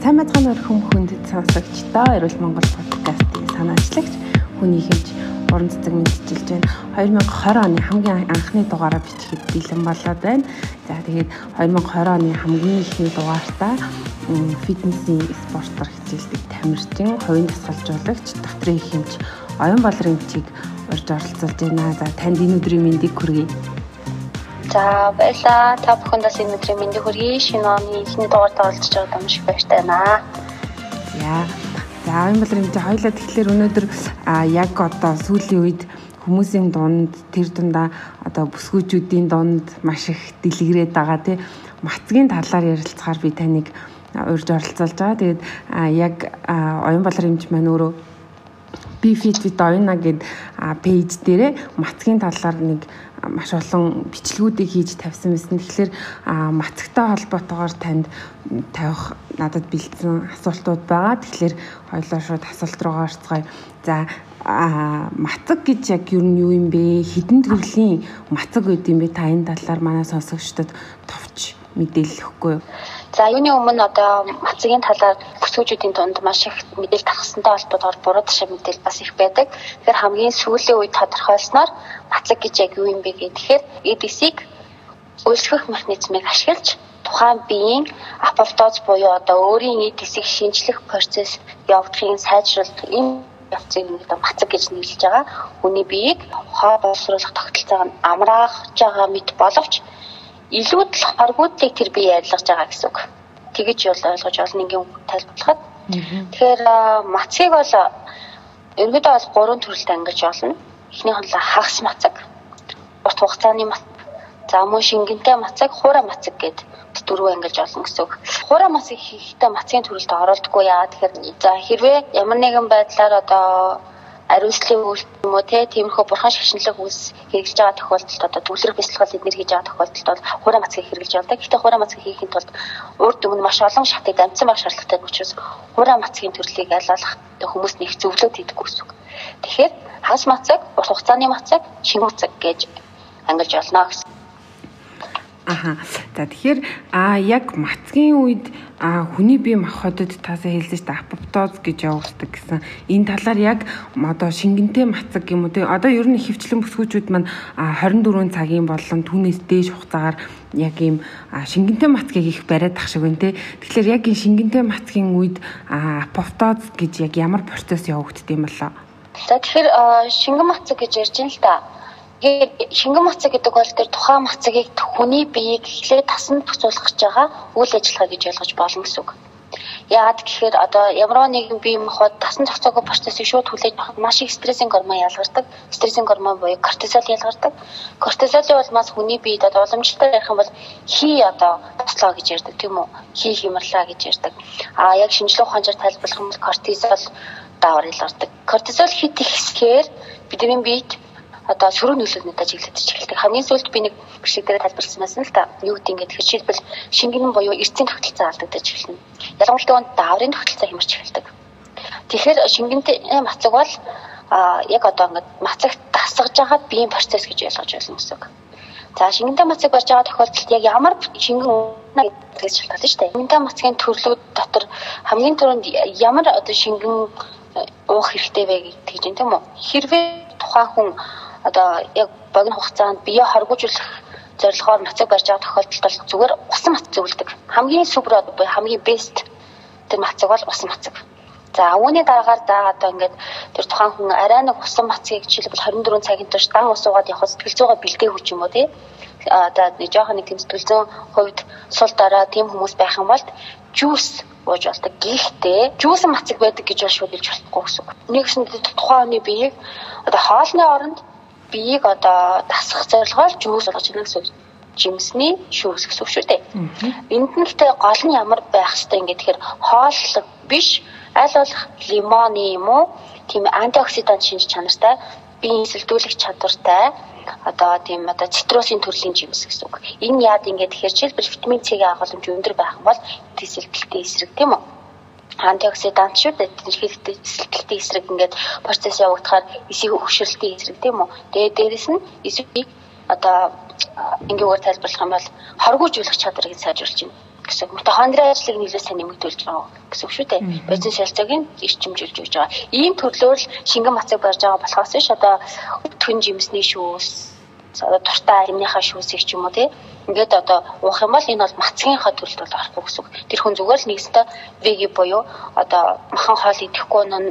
Сайн мэцхан өрхөм хүндэт сонсогчдоо Эрүүл Монгол подкастын санаачлагч хүний хэмж уран цэцэг мэдчилж байна. 2020 оны хамгийн анхны дугаараа бичихэд бэлэн болоод байна. За тэгээд 2020 оны хамгийн ихний дугаартаа фитнесийн спортоор хичээлдэг тамирчин, хувийн дасгалжуулагч, докторийн хэмж оюун болрын чиг урьж оролцуулж байна. За танд энэ өдрийн мэндийг хүргэе. За баярлаа. Та бүхэндээ энэ өдрийн мэндийг хүргэе. Шинэ оны эхний дугаард оролцож байгаа юм шиг баяртай байна. Яа. За аян балрын хэмжээ хоёлаа тэгэхээр өнөөдөр яг одоо сүүлийн үед хүмүүсийн дунд тэр дундаа одоо бүсгүүчүүдийн дунд маш их дэлгэрээд байгаа тий мацгийн талаар ярилцахаар би таныг урьж оролцуулж байгаа. Тэгээд яг оюун балрын хэмжээ маань өөрөө би fit with оюуна гэд пэйж дээрээ мацгийн талаар нэг маш олон бичлэгүүдийг хийж тавьсан байсан. Тэгэхээр мацагтай холбоотойгоор танд тавих надад бэлдсэн асуултууд байгаа. Тэгэхээр хоёлоо шууд асуулт руугаа орцгоё. За а мацаг гэж яг юу юм бэ? Хідэн төрлийн мацаг байд юм бэ? Та энэ талаар манай сонсогчдод товч мэдээлэл өгөхгүй юу? За юуны өмнө одоо мацгийн талаар бүсгүүчүүдийн дунд маш их мэдээлэл тархсантай холбоотойгоор буруу ташаа мэдээлэл бас их байдаг. Тэгэхээр хамгийн сүүлийн үед тодорхойлсноор мацаг гэж яг юу юм бэ гэхээр EDC-г үйлчлэх механизмыг ашиглаж тухайн биеийн апоптоз буюу одоо өөрийн EDC-г шинжлэх процесс явагдахын сайжруулах энэ явцыг нэг мацаг гэж нэрлэж байгаа. Хүний биеийг хоо боловсруулах тогтолцоог нь амраах байгаа мэт боловч илүү толгоргуудлыг тэр бие ярилгаж байгаа гэсэн үг. Тэгэж бол ойлгож олно ингийн тайлбарлахад. Тэгэхээр мацгийг бол ерөнхийдөө бол гурван төрөлд ангиж олно. Эхнийх нь хагас мацаг, урт хугацааны мацаг, за мөн шингэнтэй мацаг, хуурай мацаг гэдэг дөрвөө ангилж олно гэсэн үг. Хуурай мацаг хийхдээ мацгийн төрөлд оролдохгүй яа тэгэхээр за хэрвээ ямар нэгэн байдлаар одоо ариунслын үйл юм уу тиймэрхүү бурхан шашинлаг үйлс хэрэгжилж байгаа тохиолдолд одоо төвлөрөх бясалгал эднэр хийж байгаа тохиолдолд бол хуурай мацгийг хэрэгжилж явдаг. Гэхдээ хуурай мацгийг хийхэд тулд урд өмнө маш олон шатыг дамжсан байх шаардлагатай учраас хуурай мацгийн төрлийг айлуулах хүмүүс нэг зөвлөд хийдэггүй гэсэн үг. Тэгэхээр хагас мацаг, урт хугацааны мацаг, шинэ мацаг гэж ангилж олно гэсэн. Аха. За тэгэхээр а яг мацгийн үед а хүний бие махбодод таасаа хэлсэн чинь апоптоз гэж явагддаг гэсэн. Энэ талаар яг одоо шингэнтэй мацаг юм уу те одоо ер нь хөвчлэн бүсгүүчүүд маань 24 цагийн болон түүнээс дээш хугацаагаар яг ийм шингэнтэй мацгийг их бариад ах шиг байна те. Тэгэхээр яг энэ шингэнтэй мацгийн үед апоптоз гэж яг ямар процесс явагддаг юм болоо? За тэгэхээр шингэн мацаг гэж ярьж байна л да Тэгээд шингэн мацаг гэдэг бол тэр тухайн мацагийг хүний биеийг эхлээд тасанд буцуулах гэж байгаа үйл ажиллагаа гэж ойлгож болно гэсэн үг. Яагаад гэхээр одоо ямар нэгэн бие махбод тасан зохицоогүй процессыг шууд хүлээж авах маш их стрессийн гормон ялгардаг. Стрессийн гормон буюу кортизол ялгардаг. Кортизолын улмаас хүний биед одоо уламжлалтай ярих юм бол хий одоо туслаа гэж ярьдаг тийм үү? Хий хямрлаа гэж ярьдаг. А яг шинжлэх ухаанчаар тайлбарлах юм бол кортизол даавар ялгардаг. Кортизол хит ихсгээр бидний биед одоо сөрөг нөлөөлнөд ажиглагдаж эхэлдэг. Хамгийн сүүлд би нэг бишиг дээр тайлбарласан байсан л та. Юу гэдэг ингээд жишээлбэл шингэн буюу эрцийн тогтолцоо алдагдаж эхэлнэ. Ялангуяа дааврын тогтолцоо хямарч эхэлдэг. Тэгэхээр шингэнтэй мацаг бол а яг одоо ингээд мацагт дасгаж байгаа биеийн процесс гэж ойлгож байна гэсэн үг. За шингэнтэй мацаг барьж байгаа тохиолдолд яг ямар шингэн гэж шалтгаална шүү дээ. Шингэнтэй мацгийн төрлүүд дотор хамгийн түрүүнд ямар одоо шингэн уух хэрэгтэй вэ гэж тийм үү? Хэрвээ тухайн хүн одоо яг богино хугацаанд бие хоргожуулах зорилгоор нацаг барьж байгаа тохиолдолд бол зүгээр усан мац зөвлөдөг. Хамгийн супер буюу хамгийн бест тэр мацаг бол усан мацаг. За үүний дараагаар за одоо ингээд тэр тухайн хүн арай нэг усан мацгийг жишээлбэл 24 цагийн турш дан ус уугаад явах сэтгэл зүйгээ бэлдээ хүч юм уу тий. Одоо нэг жоохон нэг тийм сэтгэл зүйн хувьд сул дараа тийм хүмүүс байх юм бол жуус ууж болдог. Гэхдээ жуусан мацаг байдаг гэж бол хэлж болохгүй гэсэн үг. Нэгсэн тухайн хүний биеийг одоо хоолны оронд биеийг одоо дасгах зорилгоор жүүс болгож байна гэсэн жимсний шүүс гэсэн үг шүү дээ. Энд нь гэхдээ гол нь ямар байх хэвээр ингэ тэгэхээр хооллог биш аль болох лимоны юм уу тийм антиоксидант шинж чанартай биеийн сэлдүүлэх чадвартай одоо тийм одоо цитрусын төрлийн жимс гэсэн үг. Энэ яад ингэ тэгэхээр жишээлбэл витамин С-ийн агуулмж өндөр байх юм бол тэсэлтэлтэй эсрэг тийм үү? Антиоксидант шүү дээ. Тэрхэлтэй эсрэгтэй эсрэг ингээд процесс явагдахаар эсийг өгшөрлөлтийн эсрэг тийм үү. Тэгээ дээрэс нь эсвийг одоо ингээгээр тайлбарлах юм бол хоргоожуулах чадварыг сайжруулж байна. гэсэн. Митохондрийн ажлыг нэлээд сайн нэмэгдүүлж байгаа гэсэн үг шүү дээ. Бозин шалцагийн эрчимжүүлж өгч байгаа. Ийм төрлөөр л шингэн мацаг барьж байгаа болохоос ш одоо өтгөн жимсний шүүс одоо туртаа аримныхаа шүүсийг ч юм уу тий ингээд одоо уух юм бол энэ бол мацгийнхаа төлөлд бол орохгүй гэсэн үг. Тэр хүн зүгээр л нэгстэй веги буюу одоо махан хоол идэхгүй нун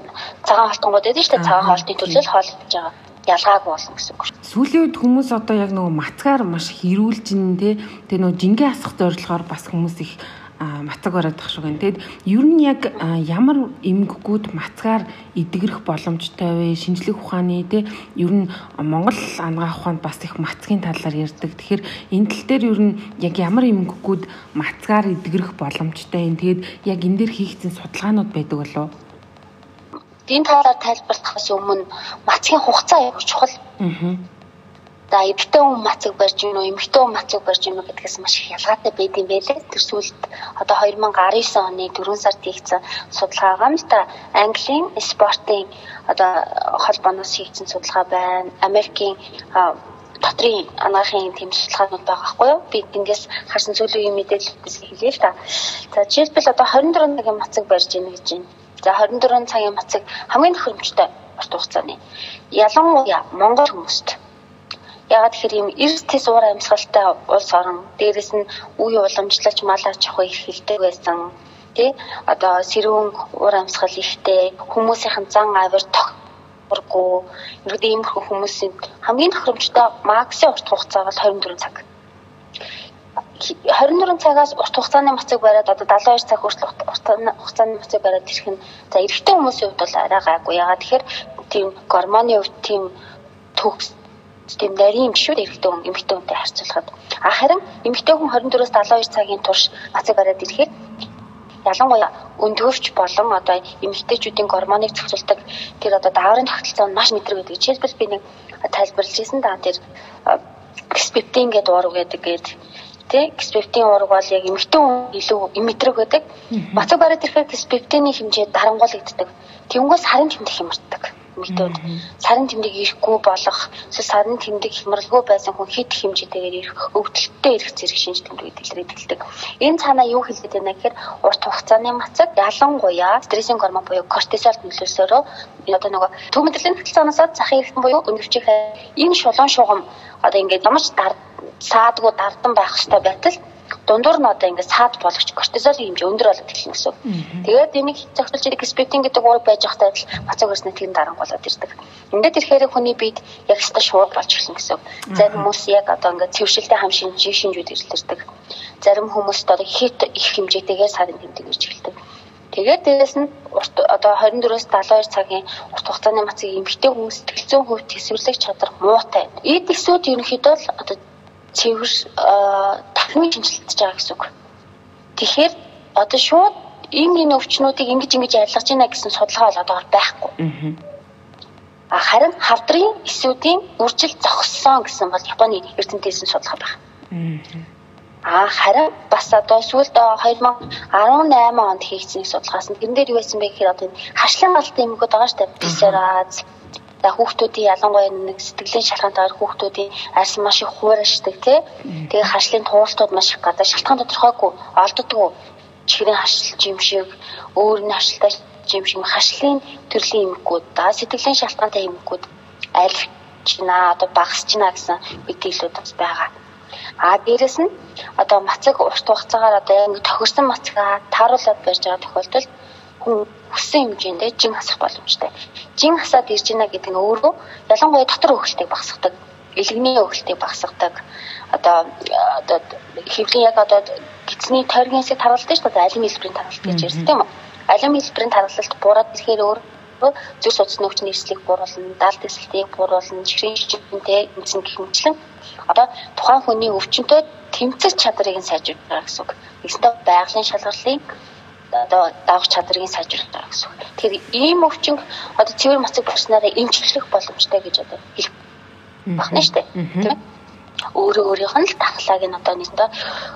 цагаан холтонгууд байдаг шүү дээ. Цагаан хоолтын төлөөл хоол идэж байгаа ялгаагүй болсон гэсэн үг. Сүүлийн үед хүмүүс одоо яг нөгөө мацгаар маш хэрүүлж ин тэ тэгээ нөгөө жингээ асах зорилгоор бас хүмүүс их мацаг бараад ах шиг байна. Тэгэд ер нь яг ямар эмгэгүүд мацгаар эдгэрэх боломжтой вэ? Шинжлэх ухааны те ер нь Монгол ангаах ухаанд бас их мацгийн талаар ярьдаг. Тэгэхээр энэ тал дээр ер нь яг ямар эмгэгүүд мацгаар эдгэрэх боломжтой юм. Тэгэд яг энэ дээр хийгдсэн судалгаанууд байдаг болов уу? Энэ талаар тайлбарлахаас өмнө мацгийн хугацаа яг чухал. Аа За эмэгтэй хүн мацаг барьж гинөө, эмэгтэй хүн мацаг барьж гинөө гэдгээс маш их ялгаатай байд юм байлээ. Тэр сүлд одоо 2019 оны 4 сард хийгдсэн судалгаагаар л та Английн спортын одоо холбооноос хийгдсэн судалгаа байна. Америкийн дотрийн анагаахын тэм судалгаанууд байгаа байхгүй юу? Би эндээс харсан зүйлийн мэдээлэлээс хэлье л та. За жишээлбэл одоо 24 цагийн мацаг барьж гинэ гэж байна. За 24 цагийн мацаг хамгийн тохиромжтой урт хугацааны. Ялангуяа Монгол хүмүүст Ягаад тэгэхээр ийм эрсдэс уур амьсгалтай улс орон дээрэс нь үе уламжлалч мал аж ахуй их хилдэг байсан тий одоо сэрүүн уур амьсгал ихтэй хүмүүсийн зан авир тохиргүй ерөөд иймэрхүү хүмүүсийн хамгийн тохиромжтой максимум урт хугацаа бол 24 цаг. 24 цагаас урт хугацааны мацыг бариад одоо 72 цаг хүртэл хугацааны мацыг бариад ирэх нь за эрэгтэй хүмүүсийн хувьд бол арай гайгүй. Ягаад тэгэхээр тийм гормоны хувьд тийм төгс тийм нарийн юм шүү эрэгтэй хүн эмэгтэй хүнтэй харьцуулахад. А харин эмэгтэй хүн 24-өөс 72 цагийн турш мацаг бариад ирэхээр ялангуяа өндгөвч болон одоо эмэгтэйчүүдийн гормоныг зохицуулдаг тэр одоо дааврын тогтолцоо нь маш мэдрэг гэдэг. Жишээлбэл би нэг тайлбарлаж ирсэн да тэр спептин гэдэг ураг гэдэг гээд тий спептин ураг бол яг эмэгтэй хүн илүү мэдрэг байдаг. Мацаг бариад ирэхээр спептины хэмжээ дарангуулагддаг. Тэнгээс сарын тэмдэг хямрдаг эмэгтэйд сарын тэмдэг ирэхгүй болох сарын тэмдэг хямралгүй байсан хүн хит хэмжээтэйгээр ирэх өвдөлттэй ирэх зэрэг шинж тэмдэг илэрхийлдэг. Энэ цаанаа юу хэлээд байна гэхээр урт хугацааны мацаг ялангуяа стрессийн гормон буюу кортизол нөлөөсөөрөө одоо нөгөө төв мэдрэлийн тогтолцооноос захын эргэтэн буюу өндөвчих энэ шулуун шугам одоо ингээд ямарч саадгүй дардан байх хэрэгтэй байтал дундуур нь одоо ингээд саад болгоч кортизолын хэмжээ өндөр болоод эхэлнэ гэсэн. Тэгээд энийг зохицуулж ирэх спектин гэдэг уураг байж байхдаа л мацаг өрснө тийм дарангуулаад ирдэг. Ингээд ирэхээр хүний биед яг ста шууд болж эхэлнэ гэсэн. Зарим хүмүүс яг одоо ингээд цэвэршилтэй хам шинж шинжүүд ирэлтэрдэг. Зарим хүмүүст одоо хит их хэмжээтэйгээр сарын тэмдэг ирж эхэлдэг. Тэгээд дээрэс нь одоо 24-өөс 72 цагийн урт хугацааны мацыг эмхтэй хүмүүс тэлцэн хувь төсвөрлөх чадвар муутай. Эд эсүүд ерөнхийдөө л одоо цэвэр дахин шинжилж байгаа гэсэн үг. Тэгэхээр одоо шууд ийм энэ өвчнүүдийг ингэж ингэж ялгаж байна гэсэн судалгаа бол одоогор байхгүй. А харин хавдрын эсүүдийн үржил зогссон гэсэн бол Японы эрдэнтээсийн судалгаа байна. А харин бас одоо сүүлд 2018 онд хийгдсэн судалгаас нь тэрэн дээр юу байсан бэ гэхээр одоо хашлан галтын эмгүүд байгаа шүү дээ. Писераз За хүүхдүүдийн ялангуяа нэг сэтгэлийн шалгаантайгаар хүүхдүүдийн арьс маш их хуурашдаг тий. Тэгээ харшлын туултууд маш их гадаа шалтгаан тодорхойгүй олддгоо чихрийн харшилч юм шиг өөр нь харшилтай юм шиг харшлын төрлийн эмгүүд да сэтгэлийн шалтгаантай эмгүүд альчна одоо багасчна гэсэн мэдээлэлүүд бас байгаа. А дээрэс нь одоо мацаг урт хугацаагаар одоо яг тохирсон мацгаа тааруулаад барьж байгаа тохиолдолд хүн хүссэн хэмжээндээ жин хасах боломжтой. Жин хасаад ирж байна гэдэг нь өөрөө ялангуяа дотор хөлтийг багасгадаг, элэгний хөлтийг багасгадаг. Одоо одоо хэвлийн яг одоо гидсний тойргийн хэсэг таргалдаг шүү дээ. Алим хэлбэрийн таргалт гэж ярьсан тийм үү? Алим хэлбэрийн таргалт буураад ирэхээр өөр зүр судасны өвчний эрсдлийг бууруулна, даалт эсэлтийг бууруулна, чихрийн шижинтэй эзэн гэх мэтчлэн одоо тухайн хүний өвчнөд тэмцэх чадрыг нь сайжруулах гэсэн үг. Нэгсдээ байгалийн шалгарлын одоо давах чадрыг сайжруулах гэсэн. Тэгэхээр ийм өвчин одоо цэвэр мацаг болснараа эмчлэх боломжтой гэж одоо хэлэх байна шүү дээ. Тийм өөрөө өөрийнх нь л дахлааг нь одоо нэгдээ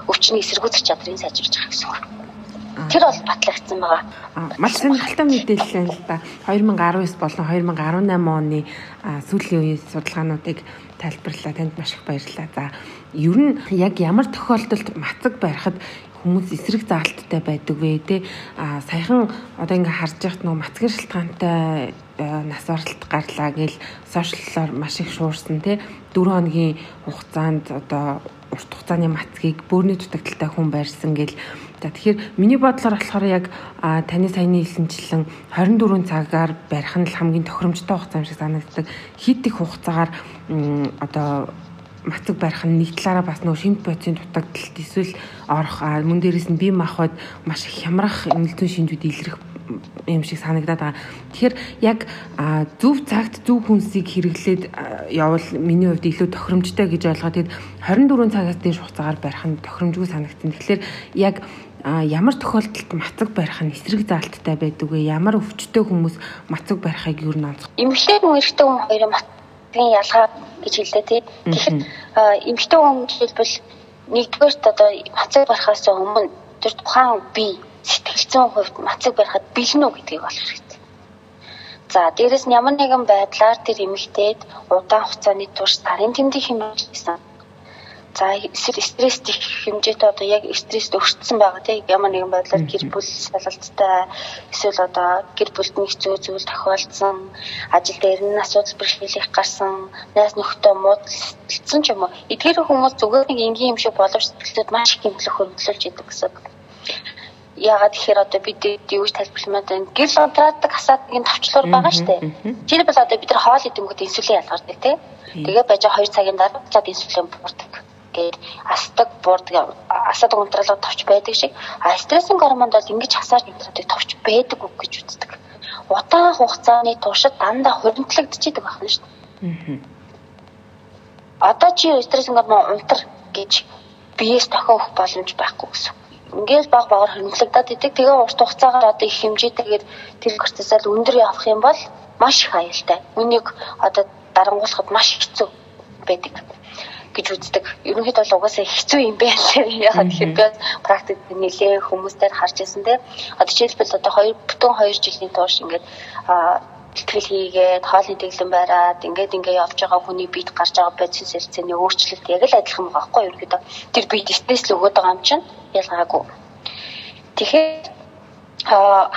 өвчний эсэргүүцэх чадрыг сайжруулж байгаа гэсэн үг. Тэр бол батлагдсан байгаа. Маш сонирхолтой мэдээлэл л да. 2019 болон 2018 оны сүүлийн үеийн судалгаануудыг тайлбарлаа. Танд маш их баярлалаа. За, ер нь яг ямар тохиолдолд мацаг барихад хүмүүс эсрэг заалттай байдаг вэ? Те а саяхан одоо ингээ харж яхад нөгөө мацгэр шалтгаантай нас баралт гарлаа гэл сошиаллоор маш их шуурсан те 4 хоногийн хугацаанд одоо урт хугацааны мацгийг бөөрийн дутагдaltaй хүн байрсан гэл. За тэгэхээр миний бодлоор болохоор яг таны саяны хэлсэнчлэн 24 цагаар барих нь л хамгийн тохиромжтой хугацаа юм шиг санагддаг. Хит их хугацаагаар одоо мацаг барих нь нэг талаараа бас нөгөө шимт бодисын дутагдалт эсвэл орох мөн дээрээс нь бие махбод маш их хямрах эмнэлзэн шинжүүд илэрх юм шиг санагдаад байгаа. Тэгэхээр яг зөв цагт зөв хүнсийг хэрэглээд явал миний хувьд илүү тохиромжтой гэж ойлгоо. Тэгэд 24 цагаас дээш хугацаагаар барих нь тохиромжгүй санагдсан. Тэгэхээр яг а ямар тохиолдолд мацаг барих нь эсрэг заалттай байдаг вэ? Ямар өвчтөе хүмүүс мацаг барихыг юу нь онцгой? Эмэгтэй хүн эрэгтэй хүн хоёрын мацгийн ялгаа гэж хэлдэг тий. Тэгэхээр эмэгтэй хүн хэлбэл нэгдүгээрт одоо мацаг барихаас өмнө тэр тухайн бие сэтгэлзэн хувьд мацаг барихад бэлэн үү гэдгийг олох хэрэгтэй. За дээрэс нь ямар нэгэн байдлаар тэр эмэгтэйд удаан хугацааны турш сарын тэмдэг хэмжээсэн За эсвэл стресс их хэмжээтэй одоо яг стресст өртсөн байгаа тийм ямар нэгэн байдлаар гэр бүл салалттай эсвэл одоо гэр бүлд нэг зүй зүйл тохиолдсон ажил дээр нь асуудал бэрхшээлих гарсан найз нөхдөд муудалцсан ч юм уу эдгээр хүмүүс зүгээр нэг энгийн юм шиг боловч сэтгэлд маш их хэмтлэх хөрвүүлж идэг гэсэн. Яагаад тэгэхээр одоо бид юу гэж тайлбарламаа вэ? Гэрэл унтраадаг асуудгийн товчлуур байгаа шүү дээ. Жишээлбэл одоо бид нар хоол идэнгүүт инсулин ялгардаг тийм. Тэгээ байж 2 цагийн дараа цаад инсулин буурдаг гээд асдаг буурдаг асаадаг унтраалга товч байдаг шиг а стрессинг гормонд бол ингэж хасаар унтраадаг товч байдаг үг гэж үздэг. Удаан хугацааны туршид дандаа хуримтлагдчихийдэг байна шүү дээ. Одоо чи стрессинг гормон унтар гэж биеэс тохиох боломж байхгүй гэсэн. Ингээд баг багаар хөндлөгдөд идэг. Тэгээ урт хугацаагаар одоо их хэмжээтэйгээр тэр кортизол өндөр явах юм бол маш их аюултай. Үнийг одоо дарангуулахад маш хэцүү байдаг гэж үздэг. Ерөнхийдөө бол угаасаа хэцүү юм байна лээ. Ягаад гэхээр би практик нэлээ хүмүүстээр харж ирсэн те. Одоо жишээлбэл одоо 2 бүтэн 2 жилийн турш ингээд бэлтгэл хийгээд хоолны дэглэм бариад ингээд ингээд явж байгаа хүний биед гарч байгаа бодис сэлцээний өөрчлөлт яг л адилхан байгаа байхгүй юу ерөөдөө тэр биед стресс л өгöd байгаа юм чинь ялгаагүй. Тэгэхээр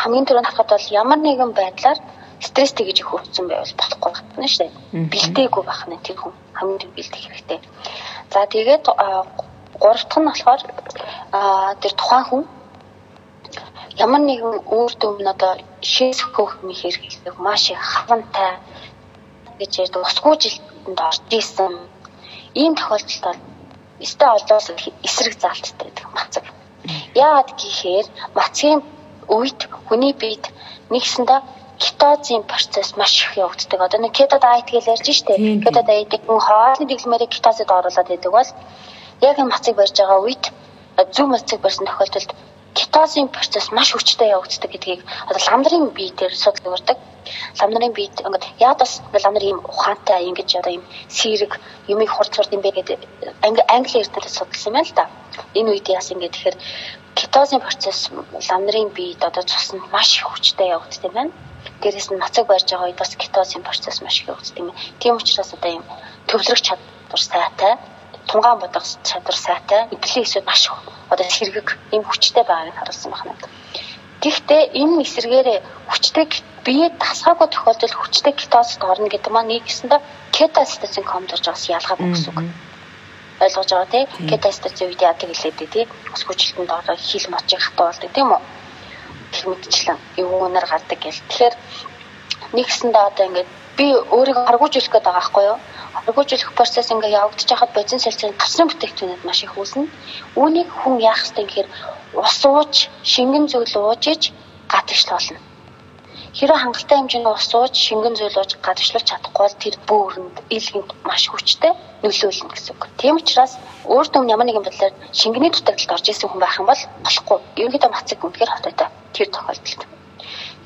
хамгийн түрүүнд харахад бол ямар нэгэн байдлаар стресстэй гэж их хөвцөн байвал болохгүй байна шүү дээ. Бэлдээгүй байх нь тэр хүн хамгийн бэлдэх хэрэгтэй. За тэгээд гурав дахь нь болохоор тэр тухайн хүн ямар нэгэн үр дүн одоо шээсгөх юм хэрэглэх маш их хавантай гэж ярьдаг усгүй жилтэнд орж исэн ийм тохиолдолд бол өстэй олоос эсрэг заалттай байдаг мацаг. Яагаад гэхээр мацгийн үед хүний биед нэгсэндээ кетозын процесс маш их явагддаг. Одоо нэг keto diet гэж ярьж штэ. Keto diet-ийг хоолны дэглэмээрээ кетозод оруулаад байдаг бол яг энэ мацыг барьж байгаа үед зөв мацыг барьсан тохиолдолд кетозын процесс маш хүчтэй явагддаг гэдгийг одоо ламдрын бие дээр судалдаг. Ламдрын биед ингээд яад бас ламдар ийм ухаантай ингэж одоо ийм сэрэг юмыг хурц хурд юм бэ гэдэг англи эрдэнэс судалсан юм байна л да. Энэ үед яасан ингээд тэгэхээр кетозын процесс ламдрын биед одоо цуснд маш их хүчтэй явагддаг юм байна дээрэс нь нацаг барьж байгаа үед бас кетозын процесс маш их үүсдэг юм. Тийм учраас одоо юм төвлөрөх чадвар сайтай, тунгаан бодох чадвар сайтай, эвлэлийн эсүүд маш их одоо сэргэг ийм хүчтэй байгааг харуулсан байна. Гэхдээ энэ эсэргээрээ хүчтэй бие тасгаагүй тохиолдолд хүчтэй кетозд орно гэдэг маань нэгсэндээ кетостацин комдорж байгаас ялгаагүй гэсэн үг. ойлгож байгаа тийм. Кетостацин үед яадаг хэлээд тийм ус хүчлэлтэнд ороо хил мочиг хатуулдаг тийм үү мэтчлэн юунаар гардаг гэл. Тэгэхээр нэгсэндээ одоо ингээд би өөрийгөө харгуужүүлэх гээд байгаа байхгүй юу? Харгуужүүлэх процесс ингээд явагдаж хахад бодис сэлцэн тасрын бүтээгдэхүүнэд маш их үүснэ. Үүнийг хүн яах ёстой гэхээр ус ууж, шингэн зүйл ууж иж гадагшлуулна. Хэрэв хангалттай хэмжээний ус ууж, шингэн зүйл ууж гадагшлуулж чадахгүй бол тэр бөөрөнд илгэнд маш хүчтэй нөлөөлнө гэсэн үг. Тийм учраас өөр төм ямар нэгэн байдлаар шингэний дутагдалд орж исэн хүн байх юм бол болохгүй. Ерөнхийдөө мацаг үнэхээр хотойтой тэр тохиолдолд.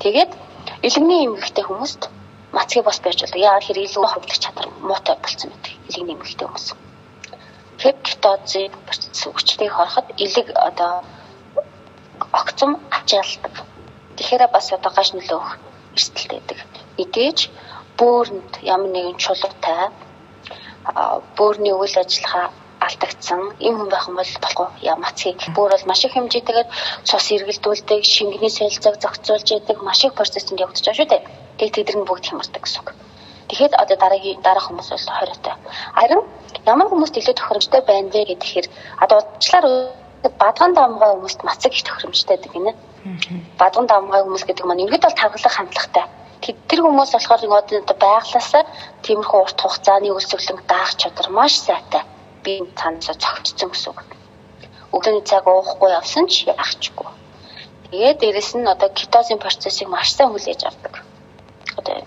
Тэгээд илгэний эмгэгтэй хүмүүст мацгийг бас байж болдог. Яагаад хэрэг илүү хөвлөх чадвар муутай болсон байдаг. Илгэний эмгэгтэй хүмүүс. Пептидозын процесс хүчтэйг харахад илэг одоо огцом ачаалдаг. Тэгэхээр бас одоо гаш нөлөөх эрсдэлтэй байдаг. Мэдээж бөөрөнд ямар нэгэн чулуутай бөөрийн үйл ажиллагаа алдагдсан ийм хүн байх юм бол болохгүй яа мацгийг бүр бол маш их хэмжээтэйгээр цус эргэлдүүлдэг шингэний солилцоог зохицуулж яадаг маш их процессыг явагдаж байгаа шүү дээ. Тэгээд тэд нар бүгд хямардаг гэсэн үг. Тэгэхэд одоо дараагийн дараах хүмүүс бол хориотой. Харин ямар хүмүүст илүү тохиромжтой байна вэ гэхээр одоо уучлаар бадган дамгай хүмүүст мацаг их тохиромжтой гэдэг гинэ. Бадган дамгай хүмүүс гэдэг маань ингээд бол тархалах хандлагатай тэр хүмүүс болохоор нэг одоо байглаасаа тиймэрхүү урт хугацааны үйлсвэрлэнг даах чадвар маш сайтай. Би цаанасаа цогцсон гэсэн үг. Өглөөний цаг уухгүй явсан ч яахчгүй. Тэгээд дээрэс нь одоо кетозын процессыг маш сайн хүлээж авдаг. Одоо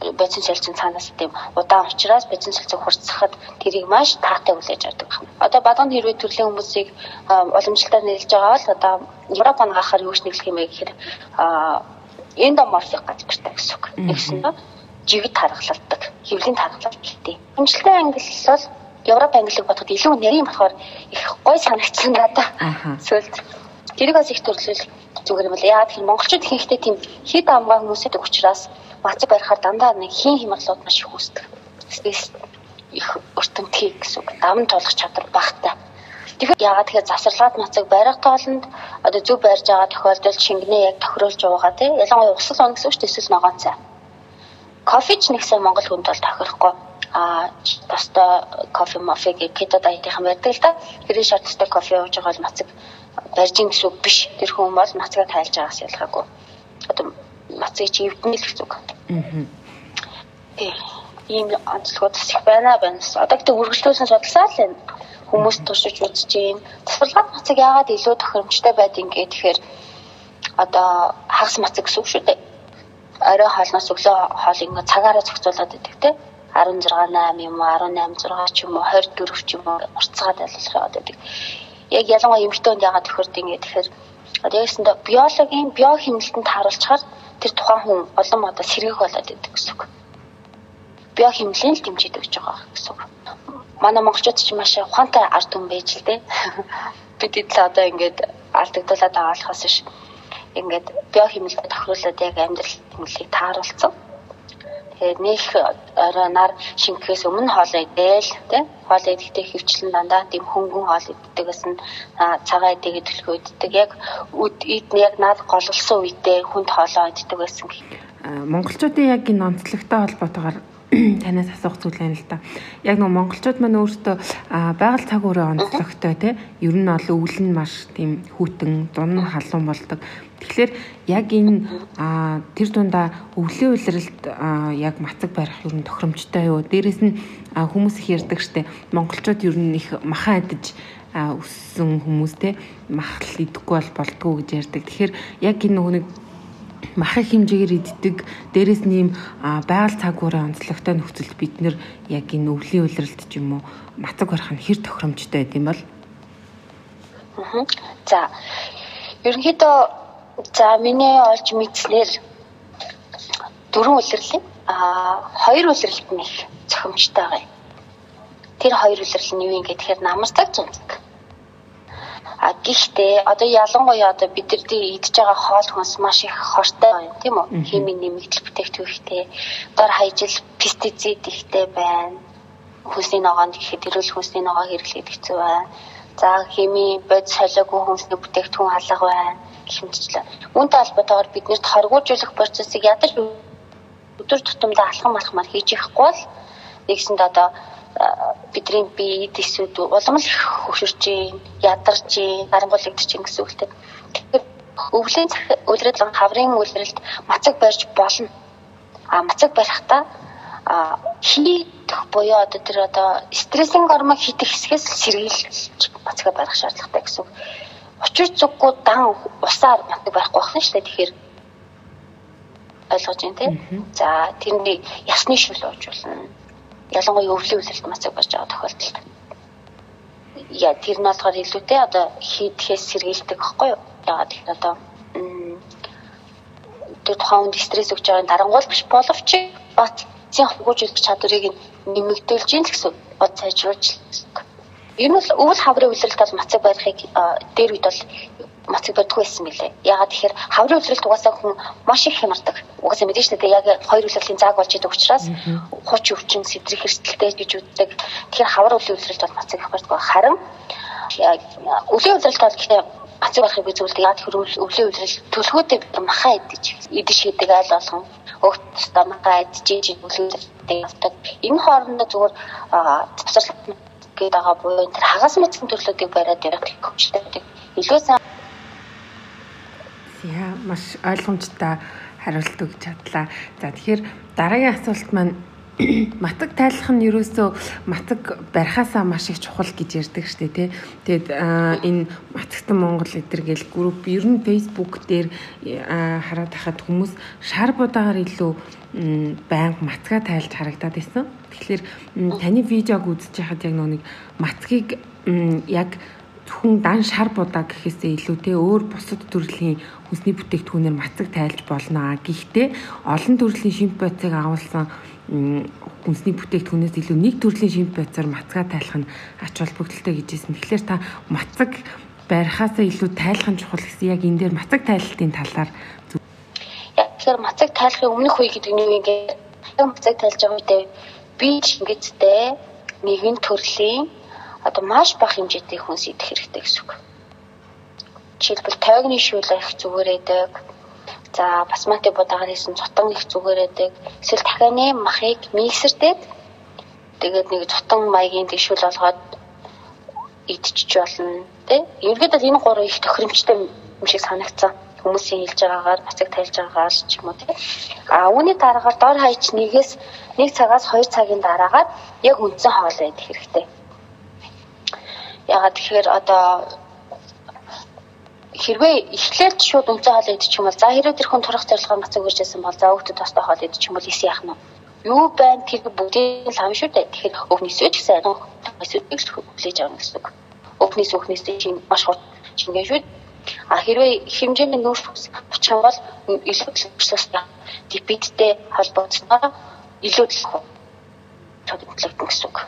бензин солилцсон цаанаас тийм удаан учраас бензин солилцоо хурцсахад тэрийг маш таатай хүлээж авдаг байна. Одоо бадганд хэрвээ төрлийн хүмүүсийг уламжлалтаар нэрлэж байгаа бол одоо Европ ангаахаар юу ч нэрлэх юм бэ гэхээр эндоморфик газартай гэсэн үг. Нэгсэн нь жигд тархалдаг, хэвлийн гэлтэй. Хэмжилтийн англи бол Европ англиг бодоход илүү нэрийн болохоор их гой санагдсан надад. Сөүлд тэрийг бас их төрлөл зүгээр юм л яа тэгэхээр монголчууд ихэнхдээ тийм хид амгаа хүмүүсэд учраас мацаг барихаар дандаа нэг хийн хямралууд маш их үүсдэг. Стресс их өртөмтгий гэсэн үг. Дам тулах чадвар багтай. Тэгэхээр яагаад тэгэхээр завсарлаад нацаг барих тоолонд одоо зөв барьж байгаа тохиолдолд шингэнээ яг тохируулж байгаа тийм ялангуяа усал он гэсэн үг дээ эсвэл ногоон цай. Кофеч нэгсэн Монгол хүнд бол тохирохгүй а баста кофе мафе гэх кето дайтайхан байдаг л да. Хэрэг шаардлагатай кофе ууж байгаа бол нацаг барьж ин гэсэн үг биш. Тэр хүн бол нацгаа тайлж байгаас ялгаагүй. Одоо нацыг чи эвдэнэ л гэсэн үг. Аа. Ийм онцлогуд их байна байна. Одоо гэдэг үргэлжлүүлсэн судалсаа л байна хүмүүс туршиж үзэж юм. Тасгалгаат мацаг яагаад илүү тохиромжтой байдгийг гэхээр одоо хагас мацаг гэсэн үг шүү дээ. Орой хоолноос өглөө хоол ингэ цагаараа зохицуулаад байдаг те. 16 8 юм уу 18 6 ч юм уу 24 ч юм уу уртцаад байлуулах яваад байдаг. Яг ялангуяа эмэгтэйнд яагаад тохирд ингэ тэгэхээр одоо ясэндээ биологийн био хэмнэлтэнд тааруулчаар тэр тухайн хүн олон одоо сэргийх болоод байдаг гэсэн үг. Био хэмнэлийг л дэмжиж өгч байгаа гэсэн үг манай монголчууд ч маш ухаантай ард түмэн байж л дээ. Бид эдл одоо ингээд алдагдуулаад байгаа болохоос ш. Ингээд био хэмнэлтэд тохируулаад яг амьдрал хэмнэлийг тааруулсан. Тэгээд нэг орой нар шингэхээс өмнө хоолоо идээл тий хоолоо идэхдээ хөвчлэн дандаа тийм хөнгөн хоол иддэгээс нь цагаа идэгээ төлхөө иддэг яг үд ид яг наад гололсон үедээ хүнд хоолоо иддэг байсан. Монголчуудын яг энэ онцлогтой холбоотойгоор танаас асуух зүйл байна л да. Яг нэг монголчууд маань өөрсдөө байгаль цаг уурын онцлогтой тий. Ер нь бол өвөл нь маш тийм хүүтэн, дун халуун болдог. Тэгэхээр яг энэ тэр дундаа өвлийн улиралд яг мацаг барих нь тохиромжтой юу? Дээрээс нь хүмүүс их ярьдаг штэ. Монголчууд ер нь их махан адиж өссөн хүмүүс те махал идэхгүй бол болдгоо гэж ярьдаг. Тэгэхээр яг энэ нөгөө нэг мах их хэмжээгээр иддэг дээрэс нь ийм байгаль цаг уурын онцлогтой нөхцөлд бид нэр яг энэ өвлийн улиралд ч юм уу мацаг барих нь хэр тохиромжтой юм бол За ерөнхийдөө за миний олж мэдснээр дөрвөн улирлын а хоёр улирлт нь их зохимжтой байгаа. Тэр хоёр улирал нь юу юм гэхээр намарцаг зунцаг А гэхдээ одоо ялангуяа одоо бид нар дээр идж байгаа хоол хүнс маш их хортой байна тийм үү? Химийн нэмэгдэл бүтээгдэхүүнтэй дор хаяжил пестицид ихтэй байна. Хүнсний ногоонд гэхэд эрүүл хүнсний ногоо хэрэглээд хэцүү байна. За химийн бод солиогүй хүнсний бүтээгдэхүүн алга байна гэх мэтчлээ. Үүнтэй холбоотойгоор бид нэрт хоргуулжуулах процессыг ядаж өдөр тутамдаа алхам алхмаар хийж яахгүй бол нэгсэнд одоо бидний бие эд эсүүд улам л хөвшөрч юм, ядарч юм, гарангуулагдчих юм гэсэн үгтэй. Тэгэхээр өвлийн үлрэл хаврын үлрэлд мацаг барьж болно. А мацаг барихдаа а хийх буюу одоо тэр одоо стрессинг гормон хийх хэсгээс сэргийлж мацага барих шаардлагатай гэсэн үг. Учир зүггүй дан усаар мацаг барихгүй байна шүү дээ. Тэгэхээр ойлгож байна тийм. За тэрний ясны шүл уужуулна ялангуяа өвлийн үсэлт мацаг болж байгаа тохиолдолд яа тэр нь болохоор илүүтэй одоо хийдхээс сэргийлдэг байхгүй юу яагаад тэгэхээр одоо тэр тухайн стресс өгч байгаа дарангуул биш боловч бацын хөгжүүлэх чадварыг нэмэгдүүлж ийн гэсэн бод сайжруулж Энэ бол өвөл хаврын үйлрэлт бол мацаг барихыг дээр үед бол мацыг бодгүй байсан мөлий. Ягаад тэгэхээр хаврын үйлрэлт угаасаа хүн маш их хямардаг. Угаасаа мэдээж тэ яг хоёр үйлрэлийн зааг болж идэг учраас хуч өвчин сэтрэх эрсдэлтэй гэж үздэг. Тэгэхээр хавар үйлрэлт бол мацыг их бодгүй. Харин өвлийн үйлрэлт бол гэхдээ мацыг болохыг би зөвлөдөг. Ягаад тэгэхээр өвлийн үйлрэлт төлхөөдөө махаа идэж идэж хийдэг айл болгон өгт стомага идэж өвлийн үйлрэлттэй явдаг. Энэ хоорондоо зүгээр завсарлалт гээд байгаа буюу энэ хагас мэдсэн төрлүүдийг бариад явах хөвчтэй илүү сайн Яа маш ойлгомжтой хариулт өгч чадлаа. За тэгэхээр дараагийн асуулт маань матаг тайлах нь ерөөсөө матаг барихаасаа маш их чухал гэж ярьдаг штэ тий. Тэгэд энэ матагтан Монгол эдэр гэл групп ер нь Facebook дээр хараад хахад хүмүүс шар будаагаар илүү байнга матгаа тайлж харагдаад байсан. Тэгэхээр таны видеог үзэж байхад яг нэг матгийг яг зөвхөн дан шар будаа гэхээсээ илүүтэй өөр бусад төрлийн хүнсний бүтээгдэхүүнээр мацаг тайлж болно. Гэхдээ олон төрлийн шимп байцыг агуулсан хүнсний бүтээгдэхүүнээс илүү нэг төрлийн шимп байцаар мацгаа тайлах нь ач холбогдолтой гэжсэн. Тэгэхээр та мацаг барихаасаа илүү тайлах нь чухал гэсэн яг энэ дээр мацаг тайлалтын талаар Тэгэхээр мацаг тайлахын өмнөх үе гэдэг нь юу юм бэ? Мацаг тайлж байгаа үедээ би шингэцтэй нэгэн төрлийн одоо маш бага хэмжээтэй хүнс идэх хэрэгтэй гэсэн үг. Жишээлбэл тойгны шүүл их зүгээрээдэг. За басмати будаагаар хийсэн цутан их зүгээрээдэг. Эсвэл дахианы махыг миксердээд тэгээд нэг цутан маягийн дэшүүл болгоод идчих болно. Тэ? Ерөнхийдөө энэ гурван их тохиромжтой юм шиг санагцсан хүмүүсийн хэлж байгаагаар бацаг тайлж байгаагаар ч юм уу тийм. А үүний дараагаар дор хаяч нэгээс 1 цагаас 2 цагийн дараагаар яг үндсэн хоол идэх хэрэгтэй. Ягаад тэгэхээр одоо хэрвээ эхлээд шууд үнцэн хоол идэх юм бол за хэрвээ тэр хүн турах зорилгоор мацаг үрж байсан бол за өгтөд тостой хоол идэх юм бол эс яах нь юу байна тэр бүгдийн лам шүү дээ. Тэгэхээр өвнөөс ч гэсэн адилхан эсвэл хүлээж авах гэсэн үг. Өвнөөс өвнөөс чинь маш хурд чингэн шүү. А хэрвээ хэмжээний нүүрс очих юм бол илүү өсөстэй дипидтэй холбооцсноо илүү их төлөвлөгдөн гэсэн үг.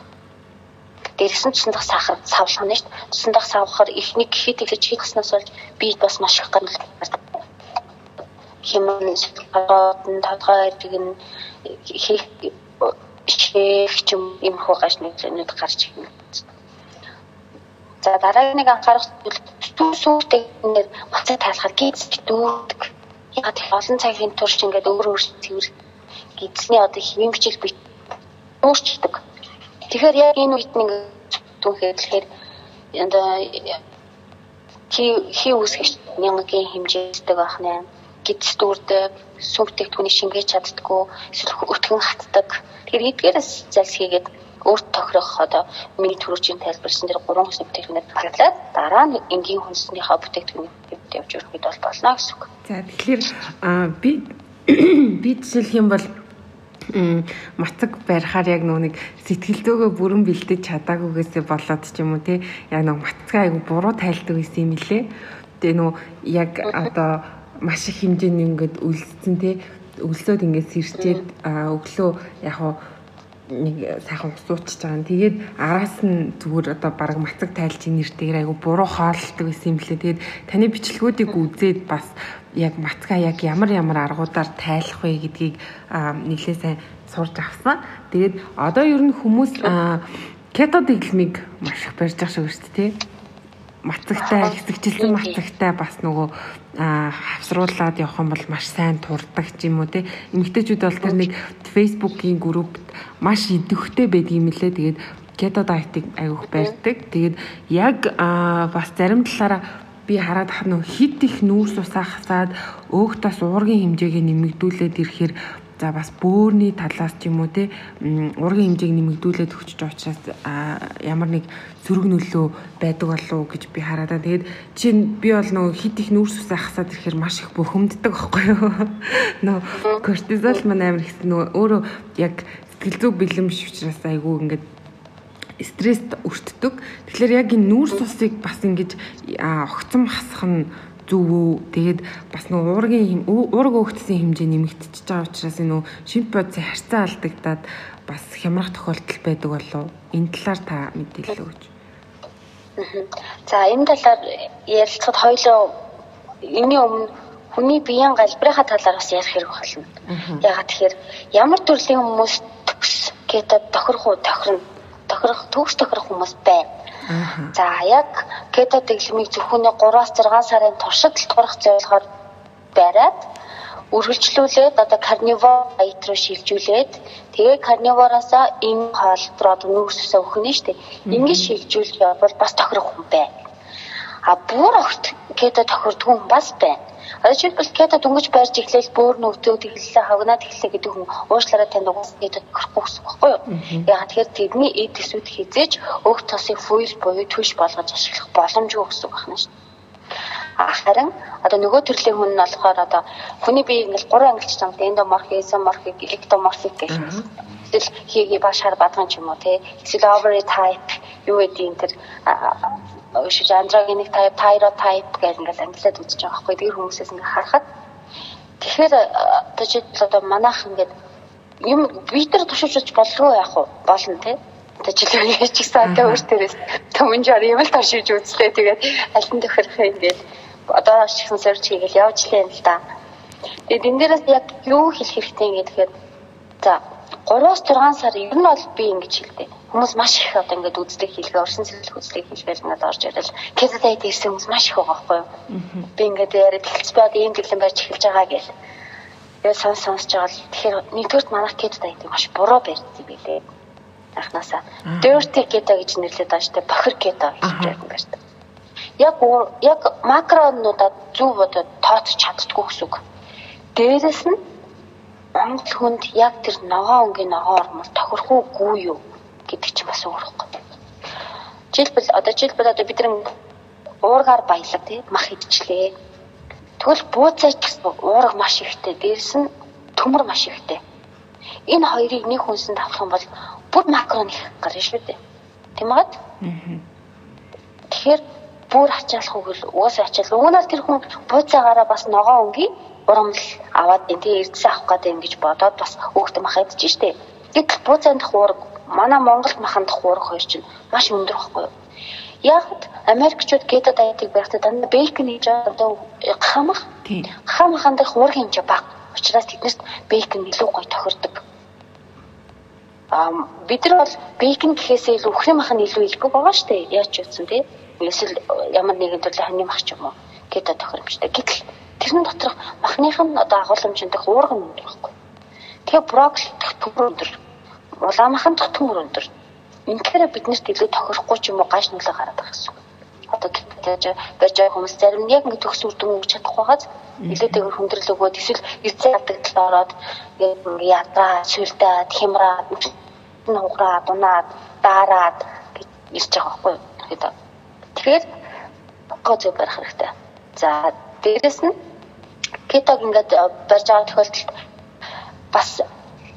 Дээрээс нь цусндах сахар савлах нь шүү дээ. Цусндах савхаар ихнийг гэхэд ихэж хийхснээс болж би бас маш их гомдол хэмээн сэтгэлгоод нь тодгой ирдэг нь хийх шээх ч юм хөө гаш нэглэнүүд гарч ирнэ. За дараагийн нэг анхаарах зүйл сүүстэй нэр бацаа таалахад гиз дүүдэг. Яг олон цагийн турш ингээд өөр өөр цэвэр гизний одоо хэвийн бичил бит өөрчилдөг. Тэгэхээр яг энэ үед нэг түүхээр тэгэхээр одоо хи хи үсгэж нянгагийн хэмжээтэй байх нэ гидс дүүрдэг сүмтэй түүний шингээж чаддггүй эсвэл өтгөн хатдаг тэгэхээр эдгээрээс залсхийгээд өөрт тохирох одоо миний төрөчийн тайлбарсан дээр гурван хүнсний бүтээгдэхүүнээр хаглаад дараа нь энгийн хүнснийхээ бүтээгдэхүүнийг явж өрөх үед бол болно гэсэн үг. За тэгэхээр би би жишээлх юм бол мацаг барихаар яг нэг сэтгэл зөөгөө бүрэн бэлдэж чадаагүйгээсээ болоод ч юм уу те яг нэг мацгаа айгу буруу тайлдаг байсан юм лээ. Тэгээ нөө яг одоо маш их хэмжээний ингээд үлдсэн те өлсөд ингээд сэрчээд өглөө яг нэг сайхан усуучж байгаа. Тэгээд араас нь зүгээр одоо баг мацаг тайлж нэртэйгээр айгу буруу хооллдог байсан юм лээ. Тэгээд таны бичлэгүүдийг үзээд бас яг мацгаа яг ямар ямар аргуудаар тайлах вэ гэдгийг нэлээ сайн сурж авсан. Тэгээд одоо ер нь хүмүүс кето дэглэмийг маш их барьж байгаа шүү дээ, тий? Мацагтай, хэсэгчилсэн мацагтай бас нөгөө хавсруулаад явах юм бол маш сайн турдаг ч юм уу те. Эмэгтэйчүүд бол тэр нэг фейсбુકийн группт маш идэвхтэй байдаг юм лээ. Тэгээд кето дайтыг аявуух барьдаг. Тэгээд яг бас зарим талаараа би хараад хах нөх хит их нүүрс усаа хасаад өөхтөөс уургийн хэмжээг нэмэгдүүлээд ирэхээр За бас бөөрийн талаас ч юм уу те ургийн хэмжээг нэмэгдүүлээд өгч учраас ямар нэг сөрөг нөлөө байдаг болов уу гэж би хараад та. Тэгээд чинь би бол нөгөө хит их нүүрс усаа хасаад ирэхээр маш их бухимддаг байхгүй юу? Нөгөө кортизол маань амар их нөгөө өөрөө яг сэтгэл зүй бэлэн биш учраас айгүй ингээд стресст өртдөг. Тэгэхээр яг энэ нүүрс усыг бас ингэж огцом хасах нь үү? Тэгээд бас нөгөө уургийн уург өгдсөн хэмжээ нэмэгдчихэж байгаа учраас энэ шимп бодисын харьцаа алдагдаад бас хямрах тохиолдол байдаг болов. Энэ талаар та мэдээлэл өгөөч. За энэ талаар ярилцахад хоёлоо энэний өмнө хүний биеийн галбирынхаа талаар бас ярих хэрэг болно. Ягаад тэгэхээр ямар төрлийн хүмүүс төгс кетод тохирох уу тохирно. Тохирох төгс тохирох хүмүүс байна. За яг кето дэглэмийг зөвхөн 3-аас 6 сарын туршид турах зорилгоор бариад үргэлжлүүлээд одоо карнивор аят руу шилжүүлээд тэгээ карнивороос энэ хоолт руу нүүрс өгнө шүү дээ. Ингээд шилжүүлэх явбал бас тохирох хүн байна. А бүр огт кето тохирдгүй хүн бас байна. Жишээлбэл кето дөнгөж барьж эхлээл бөөр нөвтөө тэглэлээ хавнаад эхлэе гэдэг хүн уушлаараа танд кето тохирохгүй гэсэн байхгүй юу? Ягаад тэгэхээр тэдний эд эсүүд хизээж өг тосыг фуйл буюу түш болгож ашиглах боломжгүй гэсэн үг байна шүү дээ. Харин одоо нөгөө төрлийн хүн нь болохоор одоо хүний бие ингээл гурван ангилч замд эндоморфик, изоморфик, эктоморфик гэх юм. Эсвэл хийгээ ба шар бадган ч юм уу те. Эсвэл ovary type юу гэдэг энэ төр шиж андрогеник type, thyroid type гэх ингээд ангилаад үзэж байгаа байхгүй. Тэр хүмүүсээс ингээд харахад тэгэхээр одоо жишээлбэл одоо манайх ингээд юм битэр тушиж болов яах вэ? Болно те одоо жилийн ч гэсэн одоо өөртөөс төмөнжөр юм л туршиж үзлээ. Тэгээд аль нь тохирох юм гээд одоо ч ихсэн сорж хийгээл явж лээ л да. Тэгээд энэ дээрээс яг юу хэлэх хэрэгтэй юм гэхээр за 3-аас 6 сар ер нь бол би ингэж хэлдэг. Хүмүүс маш их одоо ингээд үзлэг хийлгээ, орсон сэтэл үзлэг хийлгээл ингээд орж ирэл. Кезэдайд ирсэн хүмүүс маш их байгаа байхгүй юу? Би ингээд яриад эхэлж бод ийм дэглэм барьж эхэлж байгаа гэл. Тэгээд сонс сонсож байгаа л тэгэхээр нэгдүгürt манайх кезэдайд маш буруу барьдсан би лээ. Анханасаа. Dirty keto гэж нэрлэдэг ааштай бохир keto гэж ярьдаг яг яг макронуудад зөв одоо тооцож чаддгүй гэсэн үг. Дээрээс нь Монгол хүнд яг тэр ногоо өнгийн ногоо ормол тохирох уугүй юу гэдэг чинь бас өөрөхгүй. Жишээлбэл одоо жишээлбэл одоо бид нэг уургаар баялаг тий мах идчихлээ. Тэгвэл бууцаач уурга маш ихтэй, дээрс нь төмөр маш ихтэй. Энэ хоёрыг нэг хүнсэнд авах юм бол бүр макрон их гарна шүү дээ. Тийм ээ? Аа. Тэгэхээр бүр ачаалах үгэл угаасаа ачаал. Уг нь бол тэр хүн бууцаагаараа бас ногоо өнгийн урамл аваад энэ тий эрдэсээ авах гэдэг ингэж бодоод бас өөхтөн мах штэ. Гэтэл бууцаанд дах уураг манай Монголд махан дах уураг хоёр чинь маш өндөр байхгүй юу? Яг Америкчууд гето дайетыг барьхдаа дандаа бейкон хийж одоо хамах. Хамахан дах уураг хэмжээ бага. Учираас тэднэрт бейкон илүү гоё тохирдог. Аа бид нар бол бейкон гэхээсээ илүү өхрийн махан илүү илгүй байгаа штэ. Яаж ч үтсэн тий эсвэл ямар нэгэн төрлийн ханы мах ч юм уу кето тохиромжтой. Гэтэл тэрний доторх махных нь одоо агуулмжинд дэх уурга нь өндөр байхгүй. Тэгээ брокколи дэх төмөр өндөр. Улаамхан дэх төмөр өндөр. Инхээр биднэрт илүү тохирохгүй ч юм уу гаш нүлээ гараад байгаа гэсэн. Одоо гэж байж байгаа хүмүүс зарим нь яг ингэ төгс үрдэн өгч чадахгүй хаад илүүтэйгээр хүндрэл өгөөд эсвэл эцэг алдагдлаа ороод ядаа, сүлдээд, хямраад, нуграад, унаад, даараад гэж ирж байгаа байхгүй. Тэгэхээр Тэгэхээр гоцоо барих хэрэгтэй. За дээрэс нь кетог ингээд барьж байгаа тохиолдолд бас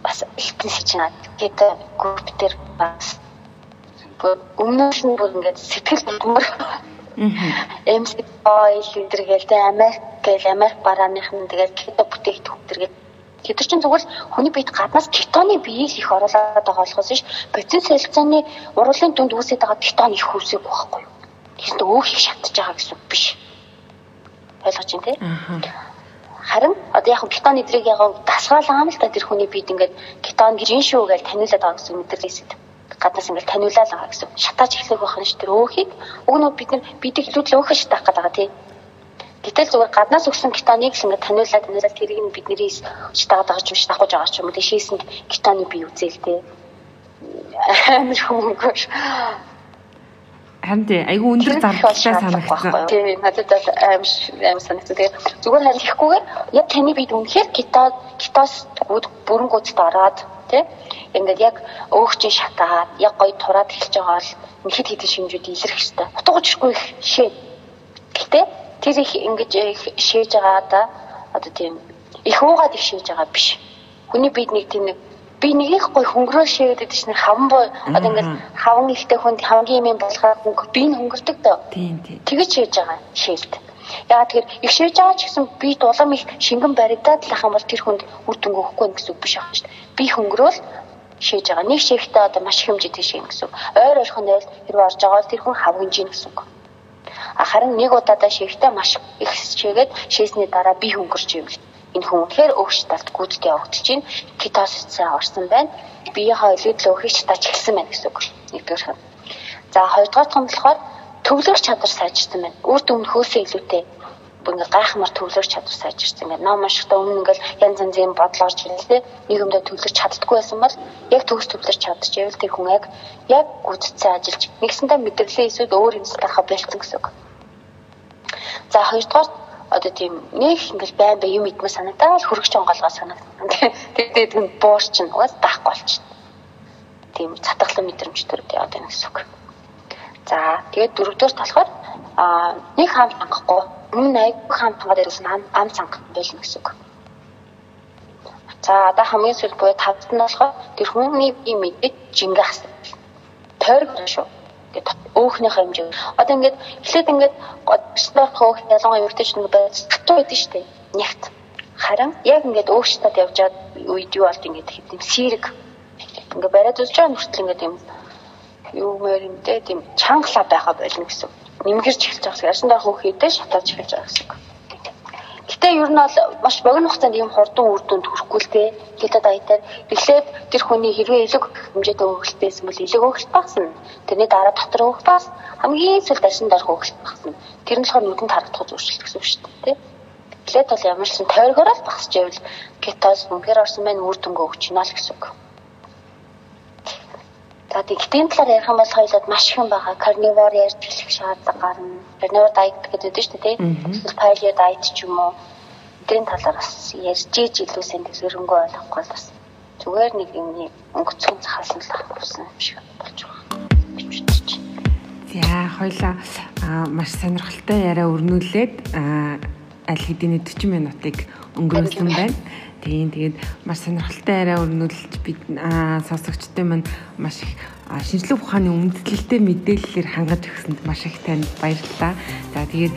бас ихтэн сичнаад кето групп дээр бас өмнөөс нь бүр ингээд сэтгэл хөдлөмөр oil гэдэргээл тэ Америк гээл Америк барааныхан тэгээд кето бүтээгдэхүүн төргээд Тэд чинь зүгээр хүний биед гаднаас кетоны биеийг их оруулаад байгаа болохоос ш бодис солилцооны уруулын дүнд үүсэж байгаа кетон их үүсэх байхгүй юу? Тэсд өөх их шатж байгаа гэсэн үг биш. Ойлгож байна тий? Харин одоо яг кетон эдрийг яг дасгаалаа л та тэр хүний биед ингээд кетон гэж ин шүү гэж таниулаад байгаа гэсэн мэдрэлээсэд гаднаас ингээд таниулаад байгаа гэсэн. Шатааж эхлэх байх нь ш тэр өөхийг уг нь бид нар бидийг илүү л өөхөж таах гэдэг байгаа тий. Гэтэл зүгээр гаднаас өгсөн кетоныг л ингээд таниулаад таниулаад тэрийг нь бидний шатаагаад байгаа ч юм шатахгүй байгаа ч юм уу тий шийсэнд кетоны бий үзэл тий. Амар хөнгөш Харин тий айгүй өндөр зардалтай санагдсан. Тий надад аим аим санагдсан. Тэгээ зүгээр харин ихгүйгээр яг таны бид үнэхээр кето кетос бүрэнгүүцд ороод тий ингээд яг өөгчийн шатаад яг гоё тураад эхэлж байгаа бол нэхэд хэдэн шинжүүд илэрх хэвээр. Утгажгүй их шээ. Гэтэ тэр их ингэж шээж байгаа да одоо тийм их уугаад их шээж байгаа биш. Хүний бид нэг тийм нэг би нэг их гой хөнгөрөө шээгээд чинь хаван боо одоо ингээд хаван ихтэй хүнд хамгийн юм болохоор би нь хөнгөрдөг дөө. Тэгэж шээж байгаа шээлт. Яагаад тэгэхээр их шээж байгаа ч гэсэн би дулам их шингэн баригдаад л ах юм бол тэр хүнд үр дүн өгөхгүй гэсэн үг биш аах шүү дээ. Би хөнгөрөөл шээж байгаа. Нэг шээхтэй одоо маш хэмжээтэй шээ гэсэн үг. Ойр ойрхон ойл хэрвээ орж байгаа бол тэр хүн хавгинж ийн гэсэн үг. А харин нэг удаадаа шийхтэй маш их шийгээд шийсний дараа би хөнгөрч ивэл энэ хүн үнэхээр өгч талд гүйдэлд явагдаж чинь кетосисээ орсон байна. Биеийнхээ илүүдлээ өхөж тач эхэлсэн байна гэсэн үг. Нэгдүгээр. За хоёрдугаар нь болохоор төвлөрч чадвар сайжирсан байна. Үр дүн хөөсөө илүүтэй ингээ гайхамар төвлөрч чадвар сайжирсан. Ингээ ном уншихдаа өмнө ингээл янз янзын бодол орж ирэлтэй нийгэмдээ төвлөрч чаддгүй байсан бол яг төгс төвлөрч чадчихвэл тэр хүн яг яг гүцэцээ ажиллаж нэгсэндээ мэдрэлээ эсвэл өөр талаархаа бэлдсэн гэсэн үг. За хоёрдугаар одоо тийм нэг ингээл байн бай юм идмэ санагдаад хөргөж онголгоо санагдана. Тэгээд тийм буур чинь угаас даахгүй болчихно. Тийм цатгалан мэдрэмж төрөд яваад байна гэсэн үг. За тэгээд дөрөвдүгээр талахаар а нэг хаан хангахгүй өмнө аяг хаан хангаад ирсэн ам цанга болно гэсэн үг. За одоо хамгийн сүүл буюу тавд нь болохоор тэр хүний бие мэдээ жингээс тойрог шүү ингээд өөхнийхөө хэмжээ. Одоо ингээд эхлээд ингээд годчлох хөөх ялангуяа өртөж нэг байж татуу байдаг шүү дээ. Нягт. Харин яг ингээд өөхчтад явж байгаа үед юу болд ингээд хэм сэрэг ингээд бариад үзэж байгаа нүртэл ингээд юм юу мээр юм дээ тийм чангалаа байха болно гэсэн. Нэмгэрч эхэлж байгаа гэсэн. Ясандаа хөөхөдөө шатааж эхэлж байгаа гэсэн. Гэтэ ер нь бол маш богино хугацаанд ийм хурдан үр дүнд хүрэхгүй л дээ. Хятад аятаар эхлээд тэр хүний хэрвээ илүү хэмжээтэй өгөлт байсан бол илүү өгөлт багсна. Тэрний дараа дотор өгөх бас хамгийн сүүлд ашин дорх өгөлт багсна. Тэр нь болохоор нүдэнд харагдах зуршилт гэсэн үг шүү дээ. Эхлээд бол ямар ч сан тойргороо л багсч байвал кетоз үнэхээр орсон байна үр дүнгээ өгч байна л гэсэн үг. За тэгтийн талаар ярих юм бол хоёулаад маш их юм байгаа. Carnivore ярьж хэлэх шаардлага гарна. Carnivore diet гэдэг үү шүү дээ. Эсвэл paleo diet ч юм уу. Эдгээр талаар бас ярьж иж илүү сайн зэрэнгөө ойлгохгүй бас зүгээр нэг юмний өнгөцгөн захаасан л авсан юм шиг болж байгаа. За хоёлаа маш сонирхолтой яриа өрнүүлээд аль хэдийн 40 минутыг өнгөрөөсөн байна. Тийм тэгээд маш сонирхолтой яриа өрнүүлж бид сонсогчтой маань маш их шинжлэх ухааны үндэслэлтэй мэдээллээр хангаж өгсөнд маш их танд баярлалаа. За тэгээд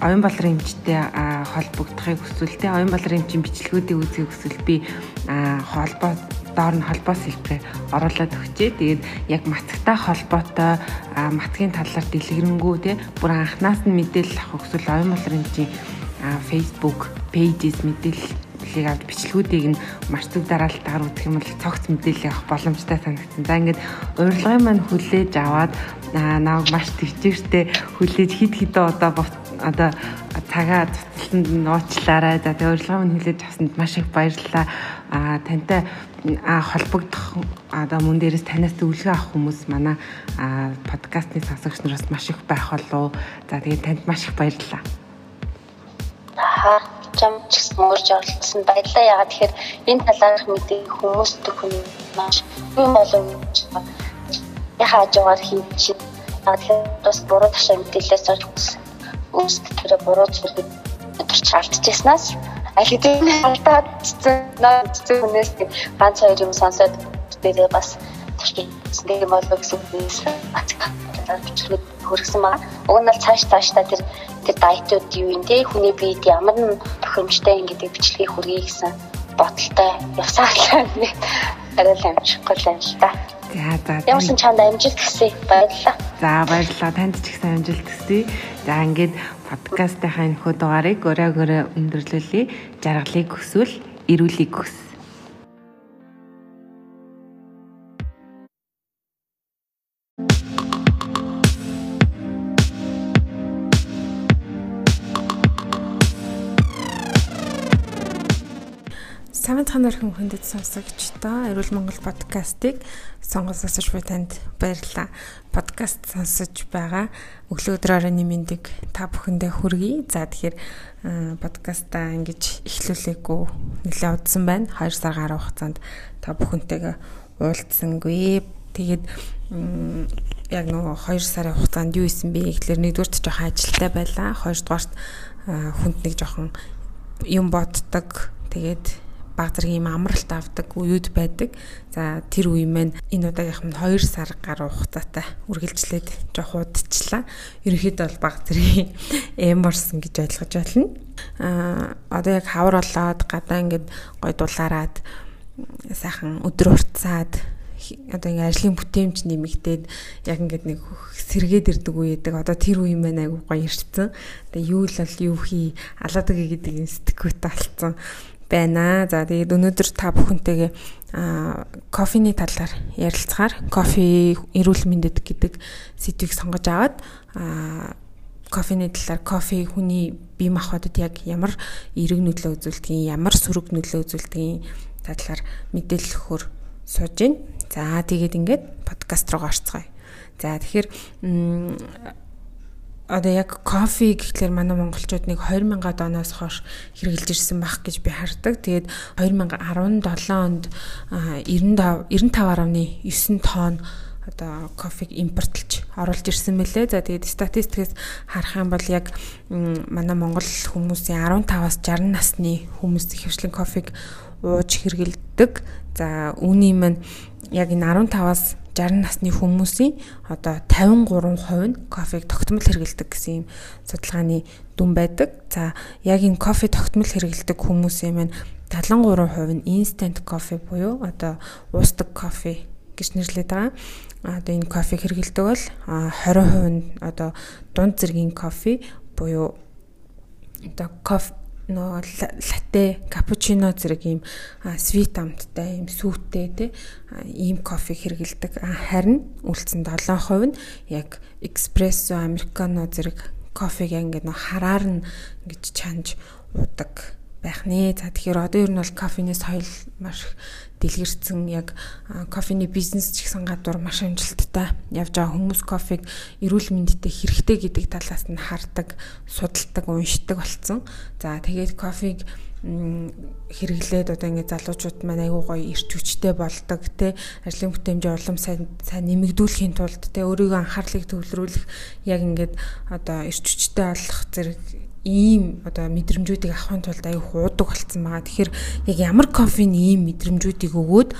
оюун балрын эмчтэй холбогдохыг хүсвэл те оюун балрын эмчийн бичлэгүүдийг үзхийг хүсвэл би холбоо доор нь холбоос хэлбэрээр оруулаад өгчээ. Тэгээд яг матгтай холбоотой матгийн талаар дэлгэрэнгүй те бүр анханаас нь мэдээлэл авах хүсвэл оюун балрын эмчийн Facebook pages мэдээллийг авч бичлэгүүдийг нь маш зөв дараалтаар үзэх юм бол цогц мэдээлэл авах боломжтой санагдсан. За ингээд урилгын маань хүлээж аваад нааг маш төвчээртэй хүлээж хид хидээ одоо одоо цагаа цуцланд нууцлаарай. За тэгээ урилгын маань хүлээж авсанд маш их баярлалаа. А тантай холбогдох одоо мөн дээрээс танаас зөвлөгөө авах хүмүүс манай подкастны сонсогч нараас маш их байх болов. За тэгээд танд маш их баярлалаа. Аа чам ч гэсэн урьж оролцсон баярлалаа. Ягаад тэгэхээр энэ талаарх мэдээ хүмүүс төхөн маш юм болов яхаа ажгаар хийж ягаад тэгэхээр бас буруу ташаа мэдээлэлээс олж үүсгэж тэр буруу зүйлийг өдөрч алдчихснаас аль хэдийн алдаад наад зүгнээс ганц хоёр юм сонсоод дээрээ бас тийм болов гэсэн үг хөргсөн байна. Уг нь бол цааш цаашдаа тэр тэр дайтууд юу юм те хүний биед ямар нэг тохиромжтой юм гэдэг бичлэгийг хүргэе гэсэн бодолтой явсаалаа нэг арай л амжихгүй л юм л та. За за. Ямар ч чанд амжилт хүсье. Баярлалаа. За баярлалаа. Танд ч ихсэн амжилт хүсье. За ингээд подкастынхаа энэ хөө дугаарыг өрөөгөөрөө өндөрлүүлье. Жаргалыг хүсвэл эрүүлийг хүс. Самбайхан өрхөн хүндэт сонсогчдоо Эрүүл Монгол подкастыг сонгож сонсож буй танд баярлалаа. Подкаст сонсож байгаа өглөө өдрөөрөө нэмэндэг та бүхэндээ хүргэе. За тэгэхээр подкастаа ингэж эхлүүлээгүй нэлээд удсан байна. 2 сар гаруй хугацаанд та бүхэнтэйгээ уулзсангүй. Тэгээд яг нөгөө 2 сарын хугацаанд юу исэн бэ гэхэлэр нэгдүгürt жоохон ажилтаа байлаа. Хоёрдугаарт хүнд нэг жоохон юм боддог. Тэгээд баг зэрэг юм амралт авдаг үеуд байдаг. За тэр үе маань энэ удаагийнх нь 2 сар гаруй хугацаатай үргэлжлээд жоох удчлаа. Ерөнхийдөө бол баг зэрэг эм борсон гэж ойлгож байна. Аа одоо яг хавар болоод гадаа ингээд гой дулаарад сайхан өдөр уртцаад одоо ингээ ажлын бүтээмж нэмэгдээд яг ингээд нэг сэргээд ирдэг үе гэдэг. Одоо тэр үе маань айгуу гоё ирсэн. Тэгээ юу л бол юу хий алаадаг гэдэг юм сэтгэхүйтэй болцсон байна. За тэгээд өнөөдөр та бүхэнтэйгээ кофений талаар ярилцахаар кофе эрүүл мэндэд гэдэг сэдвийг сонгож аваад кофений талаар кофе хүний бие махбодод яг ямар эерэг нөлөө үзүүлдэг, ямар сөрөг нөлөө үзүүлдэг талаар мэдээлэл өгөхөөр сууж байна. За тэгээд ингээд подкаст руу орцгоё. За тэгэхээр одоо яг кофе гэхлээр манай монголчууд нэг 2000-аад оноос хойш хэрэгжилж ирсэн байх гэж би хардаг. Тэгээд 2017 онд 95 95.9 тонн одоо кофег импортлж оруулж ирсэн мөлий. За тэгээд статистикээс харах юм бол яг манай монгол хүмүүсийн 15-аас 60 насны хүмүүс хөвчлэн кофег ууж хэргэлдэг. За үүний маань яг энэ 15-аас 60 насны хүмүүсийн одоо 53% нь кофег тогтмол хэрэгэлдэг гэсэн юм судалгааны дүн байдаг. За яг энэ кофе тогтмол хэрэгэлдэг хүмүүсийн маань 73% нь instant coffee буюу одоо уусдаг кофе гэж нэрлэдэг байгаа. Одоо энэ кофе хэрэгэлдэг бол 20% нь одоо дунд зэргийн кофе буюу одоо кофе нөгөө латте, капучино зэрэг ийм свит амттай, ийм сүүттэй тий ийм кофе хэрэгэлдэг. Харин үлдсэн 7% нь яг эспрессо, американо зэрэг кофег ингээд нөгөө хараар нь ингэж чанж уудаг байх нэ. За тэгэхээр одоо ер нь бол кофений соёл маш дэлгэрсэн яг кофений бизнес ч гэсэн гадуур маш амжилттай явж байгаа хүмүүс кофег эрүүл мэндэд хэрэгтэй гэдэг талаас нь хардаг, судалдаг, уншдаг болсон. За тэгээд кофег хэрэглээд одоо ингээд залуучууд маань айгүй гоё ирч хүчтэй болдог те ажлын бүтээмжийн улам сайн сайн нэмэгдүүлэхийн тулд те өөрийгөө анхаарлыг төвлөрүүлэх яг ингээд одоо ирч хүчтэй болох зэрэг ийм одоо мэдрэмжүүдийг авахын тулд аюу хуудаг болцсон байгаа. Тэгэхээр яг ямар кофеин ийм мэдрэмжүүдийг өгөөд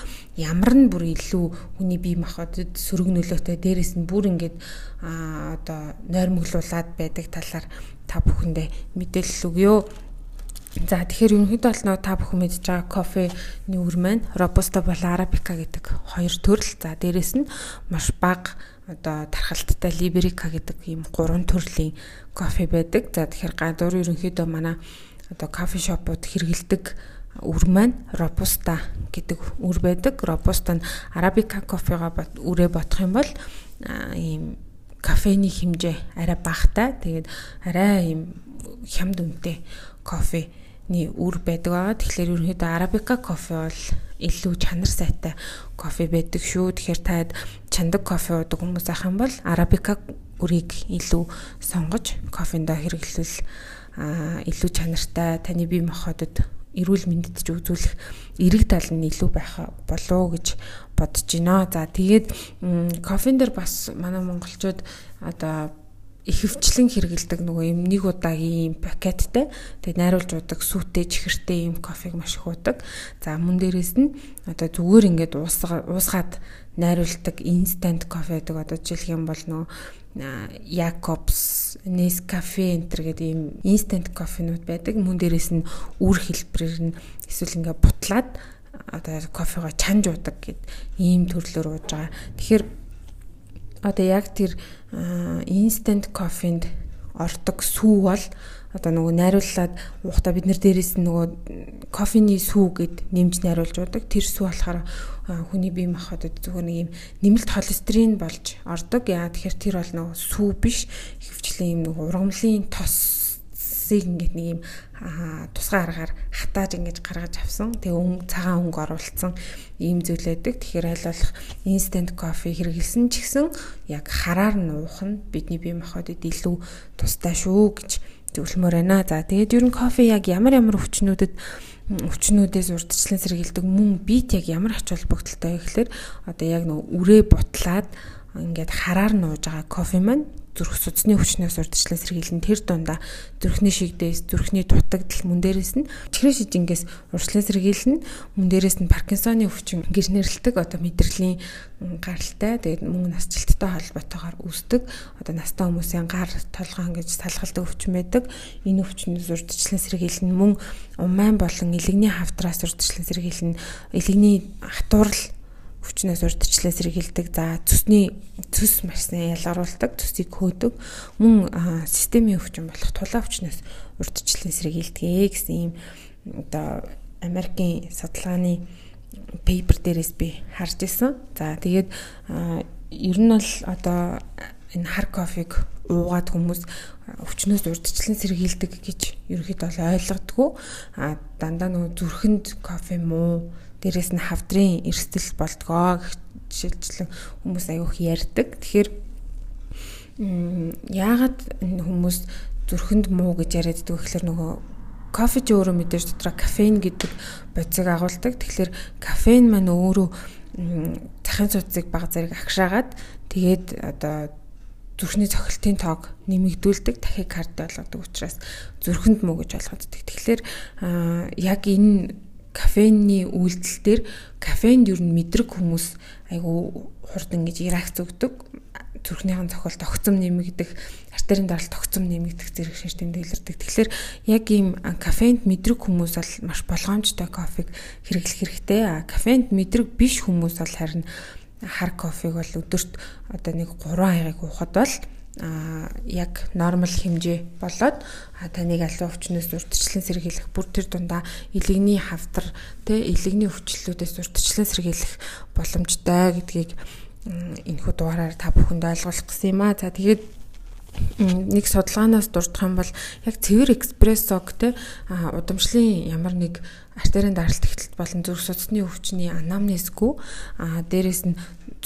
ямар нь бүр илүү хүний бие махбодод сөрөг нөлөөтэй дээрэс нь бүр ингээд а одоо нойрмоглуулад байдаг талаар та бүхэндээ мэдээлэл өгье. За тэгэхээр ерөнхийдөө бол нөө та бүхэн мэдж байгаа кофений үр маань робуста болон арабика гэдэг хоёр төрөл. За дээрэс нь маш бага одоо тархалттай либерика гэдэг ийм гурван төрлийн кофе байдаг. За тэгэхээр гадуур ерөнхийдөө манай одоо кофе шопууд хэрэгэлдэг үр маань робуста гэдэг үр байдаг. Робуста нь арабика кофега үрээ бодох юм бол ийм кофений хэмжээ арай багтай. Тэгээд арай ийм хямд үнэтэй кофений үр байдаг. Тэгэхээр ерөнхийдөө арабика кофе бол илүү чанар сайтай кофе байдаг шүү. Тэгэхээр таад чандаг кофе уудаг хүмүүс ах юм бол арабика үрийг илүү сонгож кофендоо хэрэглүүл илүү чанартай таны бие махбодод эрүүл мэндэд ч үзүүлэх эрэг тал нь илүү байх болов гэж бодож байна. За тэгээд кофен дээр бас манай монголчууд одоо ихэвчлэн хэрэгэлдэг нөгөө юм нэг удаагийн пакеттай тэгээд найруулж удаг сүйтэй чихэртэй юм кофег маш их уудаг. За мөн дээрээс нь одоо зүгээр ингээд уусгаад найруулдаг instant кофе гэдэг одоо жишээлх юм бол нөгөө Jacobs, Nescafe энтер гэдэг ийм instant кофенууд байдаг. Мөн дээрээс нь үр хэлбэрээр нь эсвэл ингээд бутлаад одоо кофего чанж удаг гэд ийм төрлөөр ууж байгаа. Тэгэхээр одоо яг тэр instant кофенд ордог сүү бол одоо нөгөө найрууллаад уухта бид нар дээрээс нөгөө кофений сүү гэд нэмж найруулж удаг. Тэр сүү болохоор хүний бие махбодод зүгээр нэг юм нэмэлт холестерин болж ордог. Яа тэгэхээр тэр бол нөгөө сүү биш. Хөвчлэн юм нөгөө ургамлын тос цэсийг ингээд нэг юм тусгай аргаар хатааж ингэж гаргаж авсан. Тэгээ өнгө цагаан өнгө оруулсан ийм зүйл байдаг. Тэгэхээр аль болох instant coffee хэрэгэлсэн ч гэсэн яг хараар нь уух нь бидний бие махбодод илүү тустай шүү гэж зөвлөмөр байна. За тэгээд ер нь кофе яг ямар ямар өвчнүүдэд өвчнүүдээс урдчлан сэргийлдэг мөн бит яг ямар ач холбогдолтой вэ гэхээр одоо яг нөө үрээ бутлаад ингээд хараар нууж байгаа кофе маань зүрх судасны өвчнөөс урдчлан сэргийлэн тэр дундаа зүрхний шигдээс зүрхний дутагдал мөн дээрээс нь чихрийн шижингээс урдчлан сэргийлэн мөн дээрээс нь паркинсоны өвчин гэр нэрлдэг одоо мэдрэлийн гаралтай тэгээд мөн насжилттай холбоотойгоор үүсдэг одоо настай хүмүүсийн гар толгоон гэж салгалдаг өвчин байдаг. Энэ өвчнөөс урдчлан сэргийлэн мөн умайн болон илэгний хавтраас урдчлан сэргийлэн илэгний хатуурал өвчнөөс урдчлаа сэргийлдэг. За цус маш сайн ялгаруулдаг, цусыг хөөдөг. Мөн системийн өвчин болох тулаа өвчнөөс урдчлаа сэргийлдэг гэсэн ийм одоо Америкийн судалгааны пейпер дээрээс би харж исэн. За тэгээд ер нь бол одоо энэ хар кофег уугаад хүмүүс өвчнөөс урдчлан сэргийлдэг гэж ерөнхийдөө бол ойлгодгоо. А дандаа нөгөө зүрхэнд кофе муу, дээрэс нь хавдрын эрсдэл болдгоо гэх жишээлчлэн хүмүүс аюух ярьдаг. Тэгэхээр яагаад хүмүүс зүрхэнд муу гэж яриад байдаг гэхээр нөгөө кофе ч өөрөө мэдээж дотроо кофеин гэдэг бодисыг агуулдаг. Тэгэхээр кофеин маань өөрөө захын цуцыг баг зэрэг агшаагаад тэгээд одоо зүрхний цохилтын тоог нэмэгдүүлдэг тахикарди болгодог учраас зүрхэнд муу гэж ойлгогддог. Тэгэхээр яг энэ кофеины үйлдэл дээр кофеинд юу н мэдрэг хүмүүс айгу хурдан гэж реакц өгдөг. Зүрхнийхэн цохилт огцом нэмэгдэх, артерийн даралт огцом нэмэгдэх зэрэг шашин тэмдэглэрдэг. Тэгэхээр яг ийм кофеинд мэдрэг хүмүүс бол маш болгоомжтой кофег хэрэглэх хэрэгтэй. А кофеинд мэдрэг биш хүмүүс бол харин хар кофег бол өдөрт одоо нэг 3 аяыг уухад бол а яг нормал хэмжээ болоод таныг альва өвчнөөс урдчлан сэргийлэх бүр тэр дундаа илэгний хавдар тэ илэгний өвчлөлүүдээс урдчлан сэргийлэх боломжтой гэдгийг энэхүү дугаараар та бүхэнд ойлгуулах гэсэн юм аа. За тэгээд нэг судалгаанаас дурдах юм бол яг цэвэр экспрессог те удамшлын ямар нэг артерийн даралт ихтэлт болон зүрх судасны өвчний анамнезгүй а дээрэс нь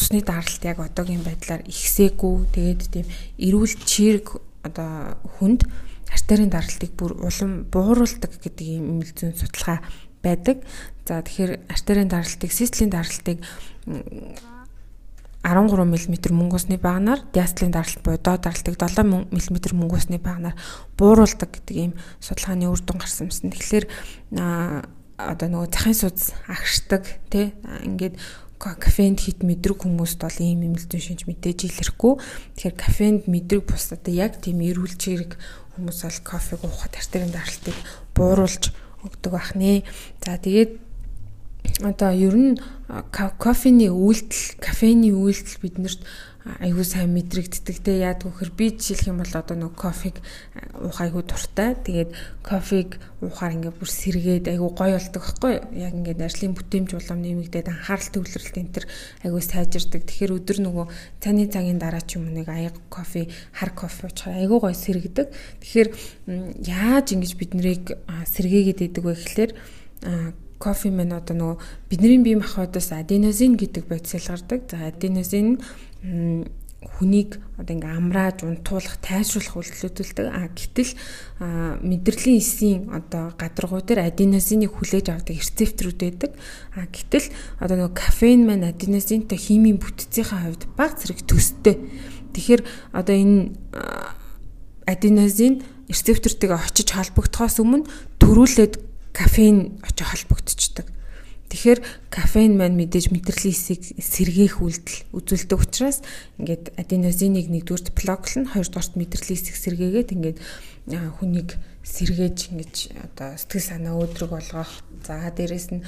цусны даралт яг одоогийн байдлаар ихсээгүй тэгээд тийм эрүүл чирэг одоо хүнд артерийн даралтыг бүр улам бууруулдаг гэдэг юм зүүн судалгаа байдаг. За тэгэхээр артерийн даралтыг, систлийн даралтыг 13 мм мөнгөсний багнаар диастолын даралт буюу доод даралтыг 7 мм мөнгөсний багнаар бууруулдаг гэдэг ийм судалгааны үр дүн гарсан юмсан. Тэгэхээр одоо нөгөө захын судас агшдаг тий ингээд кофенд хит мэдрэг хүмүүст бол ийм юм л зүйн шинж мэдээж илэрхгүй. Тэгэхээр кофенд мэдрэг бус одоо яг тийм эрүүл чирэг хүмүүс бол кофег уухад артерийн даралтыг бууруулж өгдөг бахнэ. За тэгээд одоо ер нь кофений үйлдэл, кофений үйлдэл биднэрт айгүй сайн мэдрэгддэг те яадаг вөхөр би жишээлх юм бол одоо нөгөө кофег уух айгүй дуртай. Тэгээд кофег уухаар ингээ бүр сэргээд айгүй гоё болдог байхгүй яг ингээ нарийн бүтээмж улам нэмэгдээд анхаарал төвлөрөлт энэ төр айгүй сайжирдаг. Тэгэхээр өдөр нөгөө цааны цагийн дараа ч юм уу нэг аяг кофе, хар кофе уучаар айгүй гоё сэргдэг. Тэгэхээр яаж ингэж бид нарыг сэргээгээд идэг вэ гэхлээр кофе мэн одоо нөгөө бидний бие махбодоос аденозин гэдэг бодис ялгардаг. За аденозин хүнийг одоо ингээм амрааж унтуулах, тайшруулах үйлдэлүүдэлдэг. А гэтэл мэдрэлийн эсийн одоо гадаргуу дээр аденозиныг хүлээж авдаг рецепторүүд байдаг. А гэтэл одоо нөгөө кофеин маань аденозинтой химийн бүтцийн хувьд баг зэрэг төстэй. Тэгэхээр одоо энэ аденозин рецептортойгоо очиж холбогдохоос өмнө төрүүлээд кофеин очиж холбогдчихдаг. Тэгэхээр кофеин маань мэдээж мэдрэлийн эсийг сэргээх үйлдэл үзүүлдэг учраас ингээд аденозиныг нэгдүгürt блоклно хоёрдугаарт мэдрэлийн эсийг сэргээгээд ингээд хүнийг сэргээж ингэж одоо сэтгэл санаа өөдрөг болгох за дээрэс нь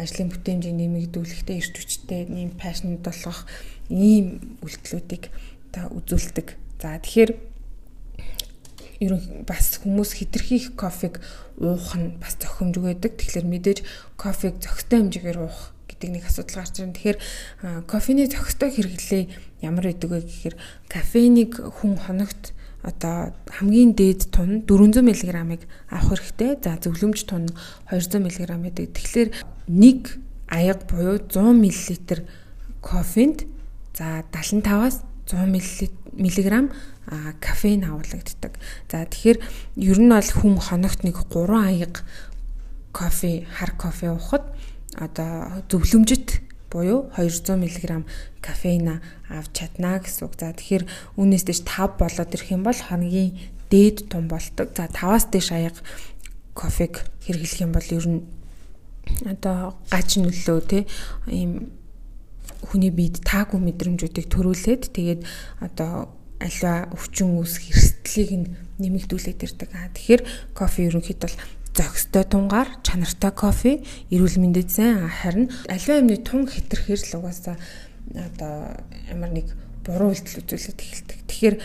ажлын бүтээмжийг нэмэгдүүлэхдээ эрт хүчтэй нэм пашнд болгох ийм үйлдэлүүдийг та үзүүлдэг. За тэгэхээр ерөн бас хүмүүс хитрхийх кофег уух нь бас зохимжгүй байдаг. Тэгэхээр мэдээж кофег зохистой хэмжээгээр уух гэдэг нэг асуудал гарч ирнэ. Тэгэхээр кофений зохистой хэрэглээ ямар байдаг вэ гэхээр кофенийг хүн хоногт одоо хамгийн дээд тун 400 мг-ыг авах хэрэгтэй. За зөвлөмж тун 200 мг байдаг. Тэгэхээр нэг аяг буюу 100 мл кофенд за 75-аас 100 мг кофеин агуулгаддаг. За тэгэхээр ер нь бол хүн хоногт нэг 3 аяг кофе, хар кофе уухад одоо зөвлөмжит буюу 200 мг кофеин авч чадна гэсэн үг. За тэгэхээр үүнээс дэш 5 болоод ирэх юм бол хоногийн дээд тун болдог. За 5-аас дээш аяг кофег хэрэглэх юм бол ер нь одоо гач нөлөө те ийм хүний биед таагүй мэдрэмжүүдийг төрүүлээд тэгээд одоо альва өвчин үүсэх эрсдлийг нь нэмэгдүүлээд ирдэг. Тэгэхээр кофе ерөнхийдөө зохистой тунгаар чанартай кофе эрүүл мэндэд сайн харин аливаа юмны тун хэтэрхэр л угаасаа одоо ямар нэг буруу үйлдэл үзүүлээд эхэлдэг. Тэгэхээр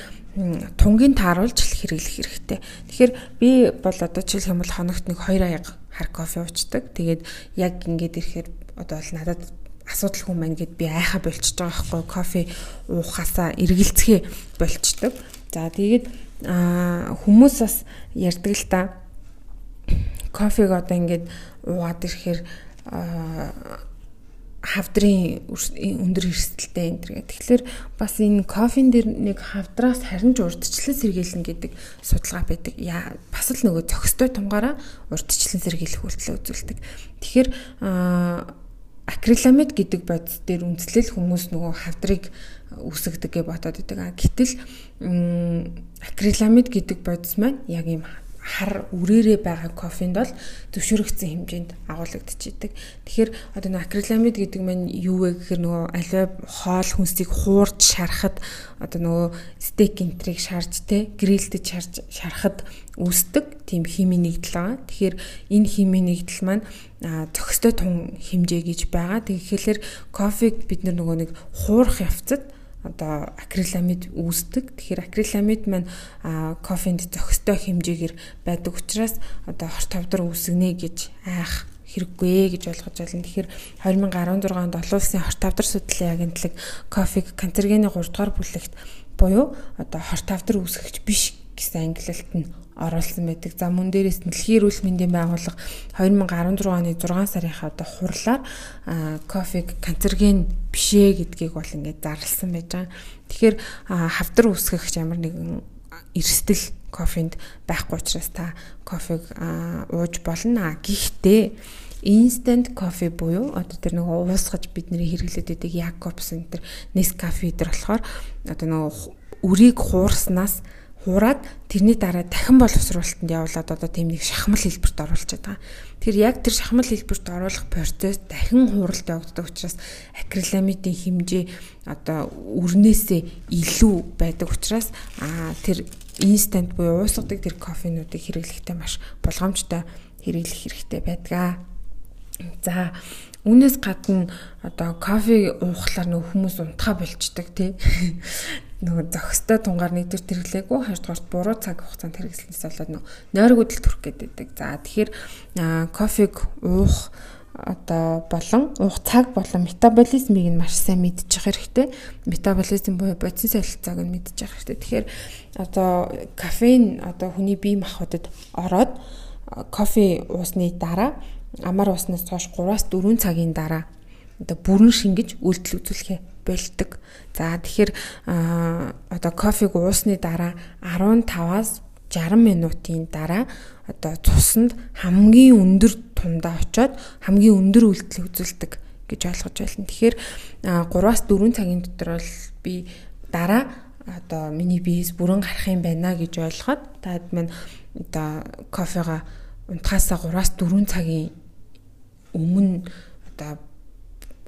тунгийн тааруулж хэрэглэх хэрэгтэй. Тэгэхээр би бол одоо жишээлх юм бол хоногт нэг 2 аяга хар кофе уучдаг. Тэгээд яг ингээд ирэхээр одоо бол надад асуудал хүн маань гэд би айха болчихж байгаа байхгүй кофе уухасаа эргэлцэхээ болчдөг. За тэгээд хүмүүс бас ярьдаг л та кофег одоо ингээд уугаад ирэхээр хавдрын өндөр эрсдэлтэй энэ төр. Тэгэхээр бас энэ кофен дээр нэг хавдраас харин ч урдчлан сэргийлнэ гэдэг судалгаа байдаг. Яа бас л нөгөө зохистой тунгаараа урдчлан сэргийлэх үйлдэл үзүүлдэг. Тэгэхээр акриламид гэдэг бодис дээр үндэслэл хүмүүс нөгөө хавдрыг үсгдэг гэж бодоод байдаг. Гэтэл акриламид гэдэг бодис маань яг юм хар үрээрээ байгаа кофенд бол зөвшөөрөгдсөн хэмжээнд агуулгадчихийдэг. Тэгэхээр одоо нэг акриламид гэдэг маань юу вэ гэхээр нөгөө аливаа хоол хүнсийг хуурж шарахад одоо нөгөө стейк энтрийг шарж те грилдэд шарж шарахад үүсдэг тийм химийн нэгдэл байгаа. Тэгэхээр энэ химийн нэгдэл маань зохистой тун хэмжээ гэж байгаа. Тэгэхээр кофег бид нөгөө нэг хуурах явцад одоо акриламид үүсдэг. Тэгэхээр акриламид маань кофенд зохистой хэмжээгээр байдаг учраас одоо хорт тавдар үүсгэнэ гэж айх хэрэггүй гэж ойлгож байна. Тэгэхээр 2016 онд олон улсын хорт тавдар судлалын агентлаг кофег канцерогены 3 дугаар бүлэгт буюу одоо хорт тавдар үүсгэгч биш гэсэн ангилалт нь оруулсан байдаг. За мөн дээрээс дэлхийн эрүүл мэндийн байгууллага 2016 оны 6 сарынхаа одоо хурлаар кофег канцерген бишээ гэдгийг бол ингээд зарласан байж байгаа. Тэгэхээр хавдар үсгэх ямар нэгэн эрсдэл кофенд байхгүй учраас та кофег ууж болно. Гэхдээ instant coffee буюу одоо тэр нөгөө уусгаж бидний хэрэглээд байдаг Jacobs энэ тэр Nescafe дээр болохоор одоо нөгөө үрийг хуурснаас хураад тэрний дараа дахин боловсруулалтанд явуулаад одоо тийм нэг шахмал хэлбэрт оруулчихад байгаа. Тэр яг тэр шахмал хэлбэрт оруулах процесс дахин хуралд явагддаг учраас акриламидын хэмжээ одоо өрнөөсөө илүү байдаг учраас аа тэр инстант буюу уусгадаг тэр кофенуудыг хэрэглэхдээ маш болгоомжтой хэрэглэх хэрэгтэй байдаг. За Үүнээс гадна одоо кофе уухлаар нөх хүмүүс унтахаа болчдөг тий нөгөө зохистой тунгаар нэгдүгээр тэрглээгүй хоёрдугаарт буруу цаг хугацаанд хэрэглэнээс болоод нөгөө нойрог үдэл төрөх гэдэг. За тэгэхээр кофег уух одоо болон уух цаг болон метаболизмыг нь маш сайн мэдчих хэрэгтэй. Метаболизм буюу бодис солилцоог нь мэдчих хэрэгтэй. Тэгэхээр одоо кофеин одоо хүний бие махбодод ороод кофе уусны дараа амар уснаас хойш 3-4 цагийн дараа одоо бүрэн шингэж үйлдэл үзүүлэхээ болдог. За тэгэхээр одоо кофег уусны дараа 15-аас 60 минутын дараа одоо цуснд хамгийн өндөр тундаа очоод хамгийн өндөр үйлдэл үзүүлдэг гэж ойлгож байна. Тэгэхээр 3-аас 4 цагийн дотор бол би дараа одоо миний биес бүрэн гарах юм байна гэж ойлгоход таад маань одоо кофега унтахаасаа 3-аас 4 цагийн өмнө одоо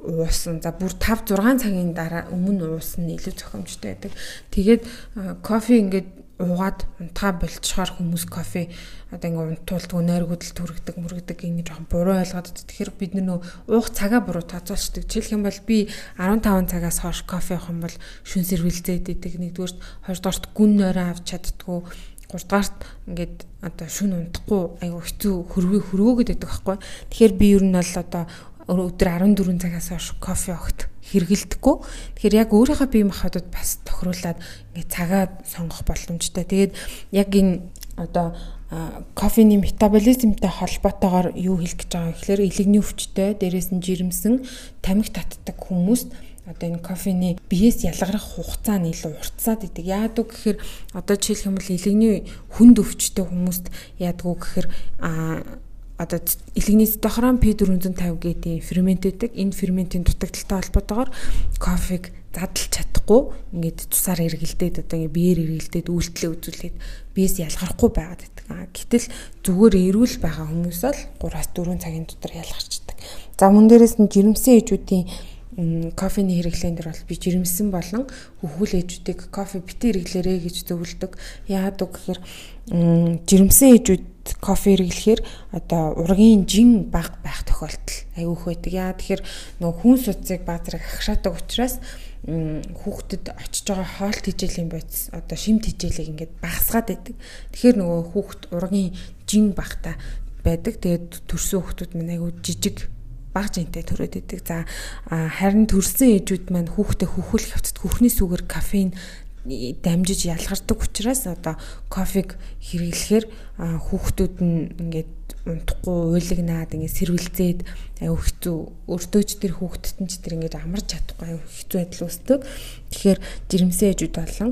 уусан. За бүр 5 6 цагийн дараа өмнө уусан нь илүү зохимжтой байдаг. Тэгээд кофе ингээд уугаад унтгаа болчихоор хүмүүс кофе одоо ингээ унтуулдаг, нойргуудл түргдэг, мөргдөг ингэ жоохон буруу ойлгоод тэгэхээр бид нөө уух цагаа буруу тооцоолчдаг. Жишээлх юм бол би 15 цагаас хойш кофе уух юм бол шүн сэрвэлзээд идэг. Нэгдүгээрт хоёрдугаарт гүн нойроо авч чаддгүй гуравдугаарт ингээд одоо шүн унтахгүй айгу хэцүү хөрвөө хөрвөөгээд байдаг байхгүй. Тэгэхээр би ер нь бол одоо өдөр 14 цагаас хойш кофе огт хэргэлдэхгүй. Тэгэхээр яг өөрийнхөө бие махбодод бас тохируулаад ингээ цагаа сонгох боломжтой. Тэгээд яг энэ одоо кофений метаболизмтай холбоотойгоор юу хэлэх гэж байгаа вэ гэхээр илэгний өвчтөй, дээрээс нь жирэмсэн, тамхи татдаг хүмүүст одоо энэ кофений биеэс ялгарах хугацаа нь илүү уртсаад идэг. Яадаг гэхээр одоо жишээлх юм бол илэгний хүнд өвчтөй хүмүүст яадгүй гэхээр одоо илэгний цитохром P450 гэдэг фермент байдаг. Энэ ферментийн дутагдaltaй холбоотойгоор кофег задлж чадахгүй ингээд тусаар эргэлдээд одоо ингээд биеэр эргэлдээд үйлдэлээ үзүүлээд биес ялгарахгүй байгаад байдаг. Гэтэл зүгээр эрүүл байгаа хүмүүс бол 3-4 цагийн дотор ялгарчдаг. За мөн дээрэс нь жирэмсэн ээжүүдийн кофений хэрэглэн дээр бол би жирэмсэн болон хөвгүүл ээжүүдийг кофе битээ хэрэглээрэй гэж зөвлөдөг. Яагаад үг гэхээр жирэмсэн ээжүүд кофе хэрэглэхээр одоо ургийн жин баг байх тохиолдол айгүйх байдаг. Яа тэгэхээр нөгөө хүн суцыг баазрыг агшаадаг учраас хүүхдэд очиж байгаа хоолт хижээлийн бодис одоо шимт хижээлийг ингээд багасгаад байдаг. Тэгэхээр нөгөө хүүхд ургийн жин багтаа байдаг. Тэгээд төрсөн хүүхдүүд мань айгүй жижиг бага жинтэй төрөөд идэг. За харин төрсэн ээжүүд маань хүүхдээ хөхүүлэх явцад хөхний сүгээр кофеин дамжиж ялгардаг учраас одоо кофег хэрэглэхээр хүүхдүүд нь ингээд унтахгүй уйлагнаад ингээд сэрвэлзээд аюу хэцүү өртөөж тэр хүүхдэд нь ч тэр ингээд амарч чадахгүй аюу хэцүү байдал үүсдэг. Тэгэхээр жирэмсэн ээжүүд болон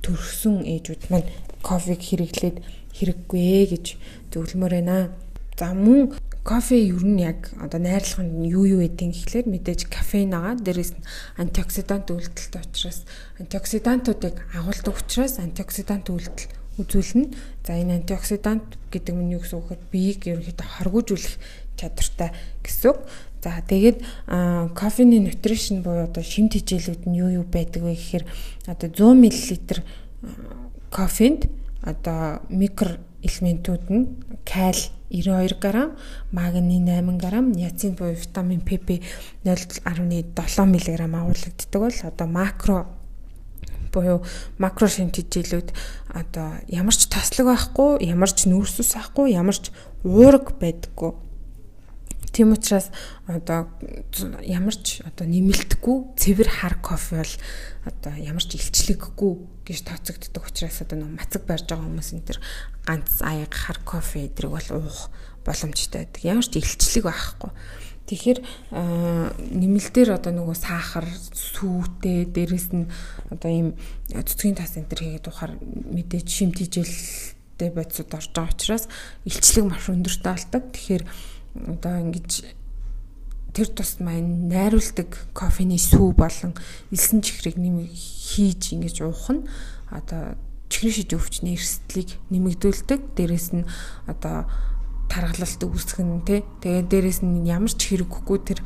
төрсөн ээжүүд маань кофег хэрэглээд хэрэггүй гэж зөвлөмөр байна. За мөн кофе ер нь яг одоо найрлах нь юу юу гэдэг гэхлээр мэдээж кофеин байгаа. Дээрээс нь антиоксидант үйлдэлтэй учраас антиоксидантуудыг агуулдаг учраас антиоксидант үйлдэл үзүүлнэ. За энэ антиоксидант гэдэг нь юу гэсэн үг вэ? Биеийг ерөнхийдөө хоргожүүлэх чадвартай гэсэн үг. За тэгээд кофений нутришн буюу одоо шимт хичээлүүд нь юу юу байдаг вэ гэхээр одоо 100 мл кофенд одоо микро элементүүд нь каль 92 г, магний 8 г, ниацин буюу витамин pp 0.7 мг агуулгаддаг бол одоо макро буюу макро шинжилэлүүд одоо ямар ч тослог байхгүй, ямар ч нүүрсүс байхгүй, ямар ч уураг байдаггүй. Тийм учраас одоо ямар ч одоо нэмэлтгүй цэвэр хар кофе бол одоо ямар ч илчлэггүй гэж тооцогддог учраас одоо нэг мацаг барьж байгаа хүмүүс энэ төр ганц аяг хар кофе эдрэг бол уух боломжтой байдаг. Ямар ч илчлэг байхгүй. Тэгэхээр нэмэлтээр одоо нөгөө сахар, сүйтэй, дээрэс нь одоо ийм цэцгийн тас энэ төр хийгээд ухаар мэдээж шимтгийлтэй бодисод орж байгаа учраас илчлэг маш өндөртэй болдог. Тэгэхээр одоо ингэж тэр тусмаа найруулдаг кофений сүү болон элсэн чихрийг нэм хийж ингэж уух нь одоо чихрийн шиж өвчний эрсдлийг нэмэгдүүлдэг. Дээрэс нь одоо тархалалт үүсгэх нь тий. Тэгээд дээрэс нь ямар ч хэрэггүй тэр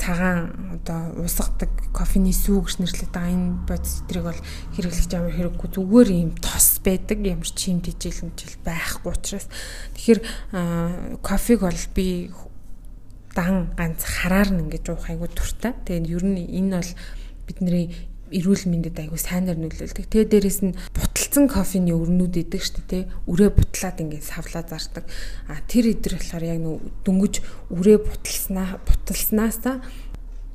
цагаан одоо уусгадаг кофений сүү гэж нэрлэдэг энэ бодис эдрийг бол хэрэглэж ямар хэрэггүй зүгээр юм тос байдаг ямар ч юм тижэл мжил байхгүй учраас тэгэхээр кофег бол би дан ганц хараар нь ингэж уух айгу туртай. Тэгээд ер нь энэ бол бидний эрүүл мэндэд айгу сайнаар нөлөөлдөг. Тэгээ дээрэс нь буталцсан кофений өрнүүд идэг шүү дээ. Үрээ бутлаад ингээд савлаа зардаг. А тэр идэр болохоор яг нөө дөнгөж үрээ буталснаа буталснаасаа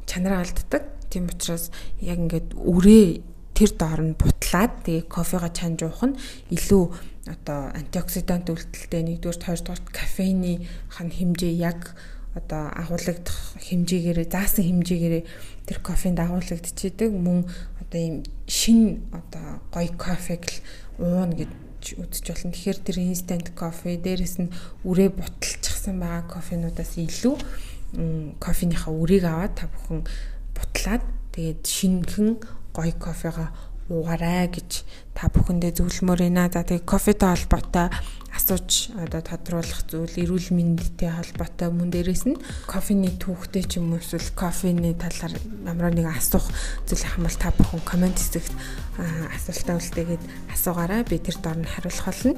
чанараа алддаг. Тийм учраас яг ингээд үрээ тэр доор нь бутлаад тэгээ кофега чанж уух нь илүү одоо антиоксидант үйлдэлтэй нэгдүгээр хоёрдугаар кофеины хан хэмжээ яг одоо агуулгадах хэмжээгээрээ заасан хэмжээгээрээ тэр кофенд агуулгадчихийдэг мөн одоо ийм шин одоо гоё кофег л ууна гэж үзэж болно. Тэгэхээр тэр instant кофе дээрэс нь үрээ буталчихсан байгаа кофенуудаас илүү кофеныхаа үрийг аваад та бүхэн бутлаад тэгээд шинхэн гоё кофега уугаарай гэж та бүхэндээ зөвлөмөр байна. За тэгээ кофетэй холбоотой асууж одоо тодруулах зүйл эрүүл мэндтэй холбоотой мөн дээрээс нь кофений түүхтэй ч юм уу эсвэл кофений талаар ямар нэг асуух зүйл хамбал та бүхэн комент хэсэгт асуултаа үлдээгээд асуугаарай. Би тэр дор нь хариулах болно.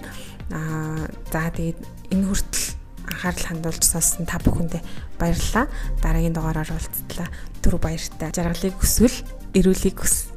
Аа за тэгээд энэ хүртэл анхаарал хандуулж сонссон та бүхэндээ баярлалаа. Дараагийн дугаараар уулзтлаа. Түр баяртай. Жаргалыг хүсвэл эрүүлийг хүс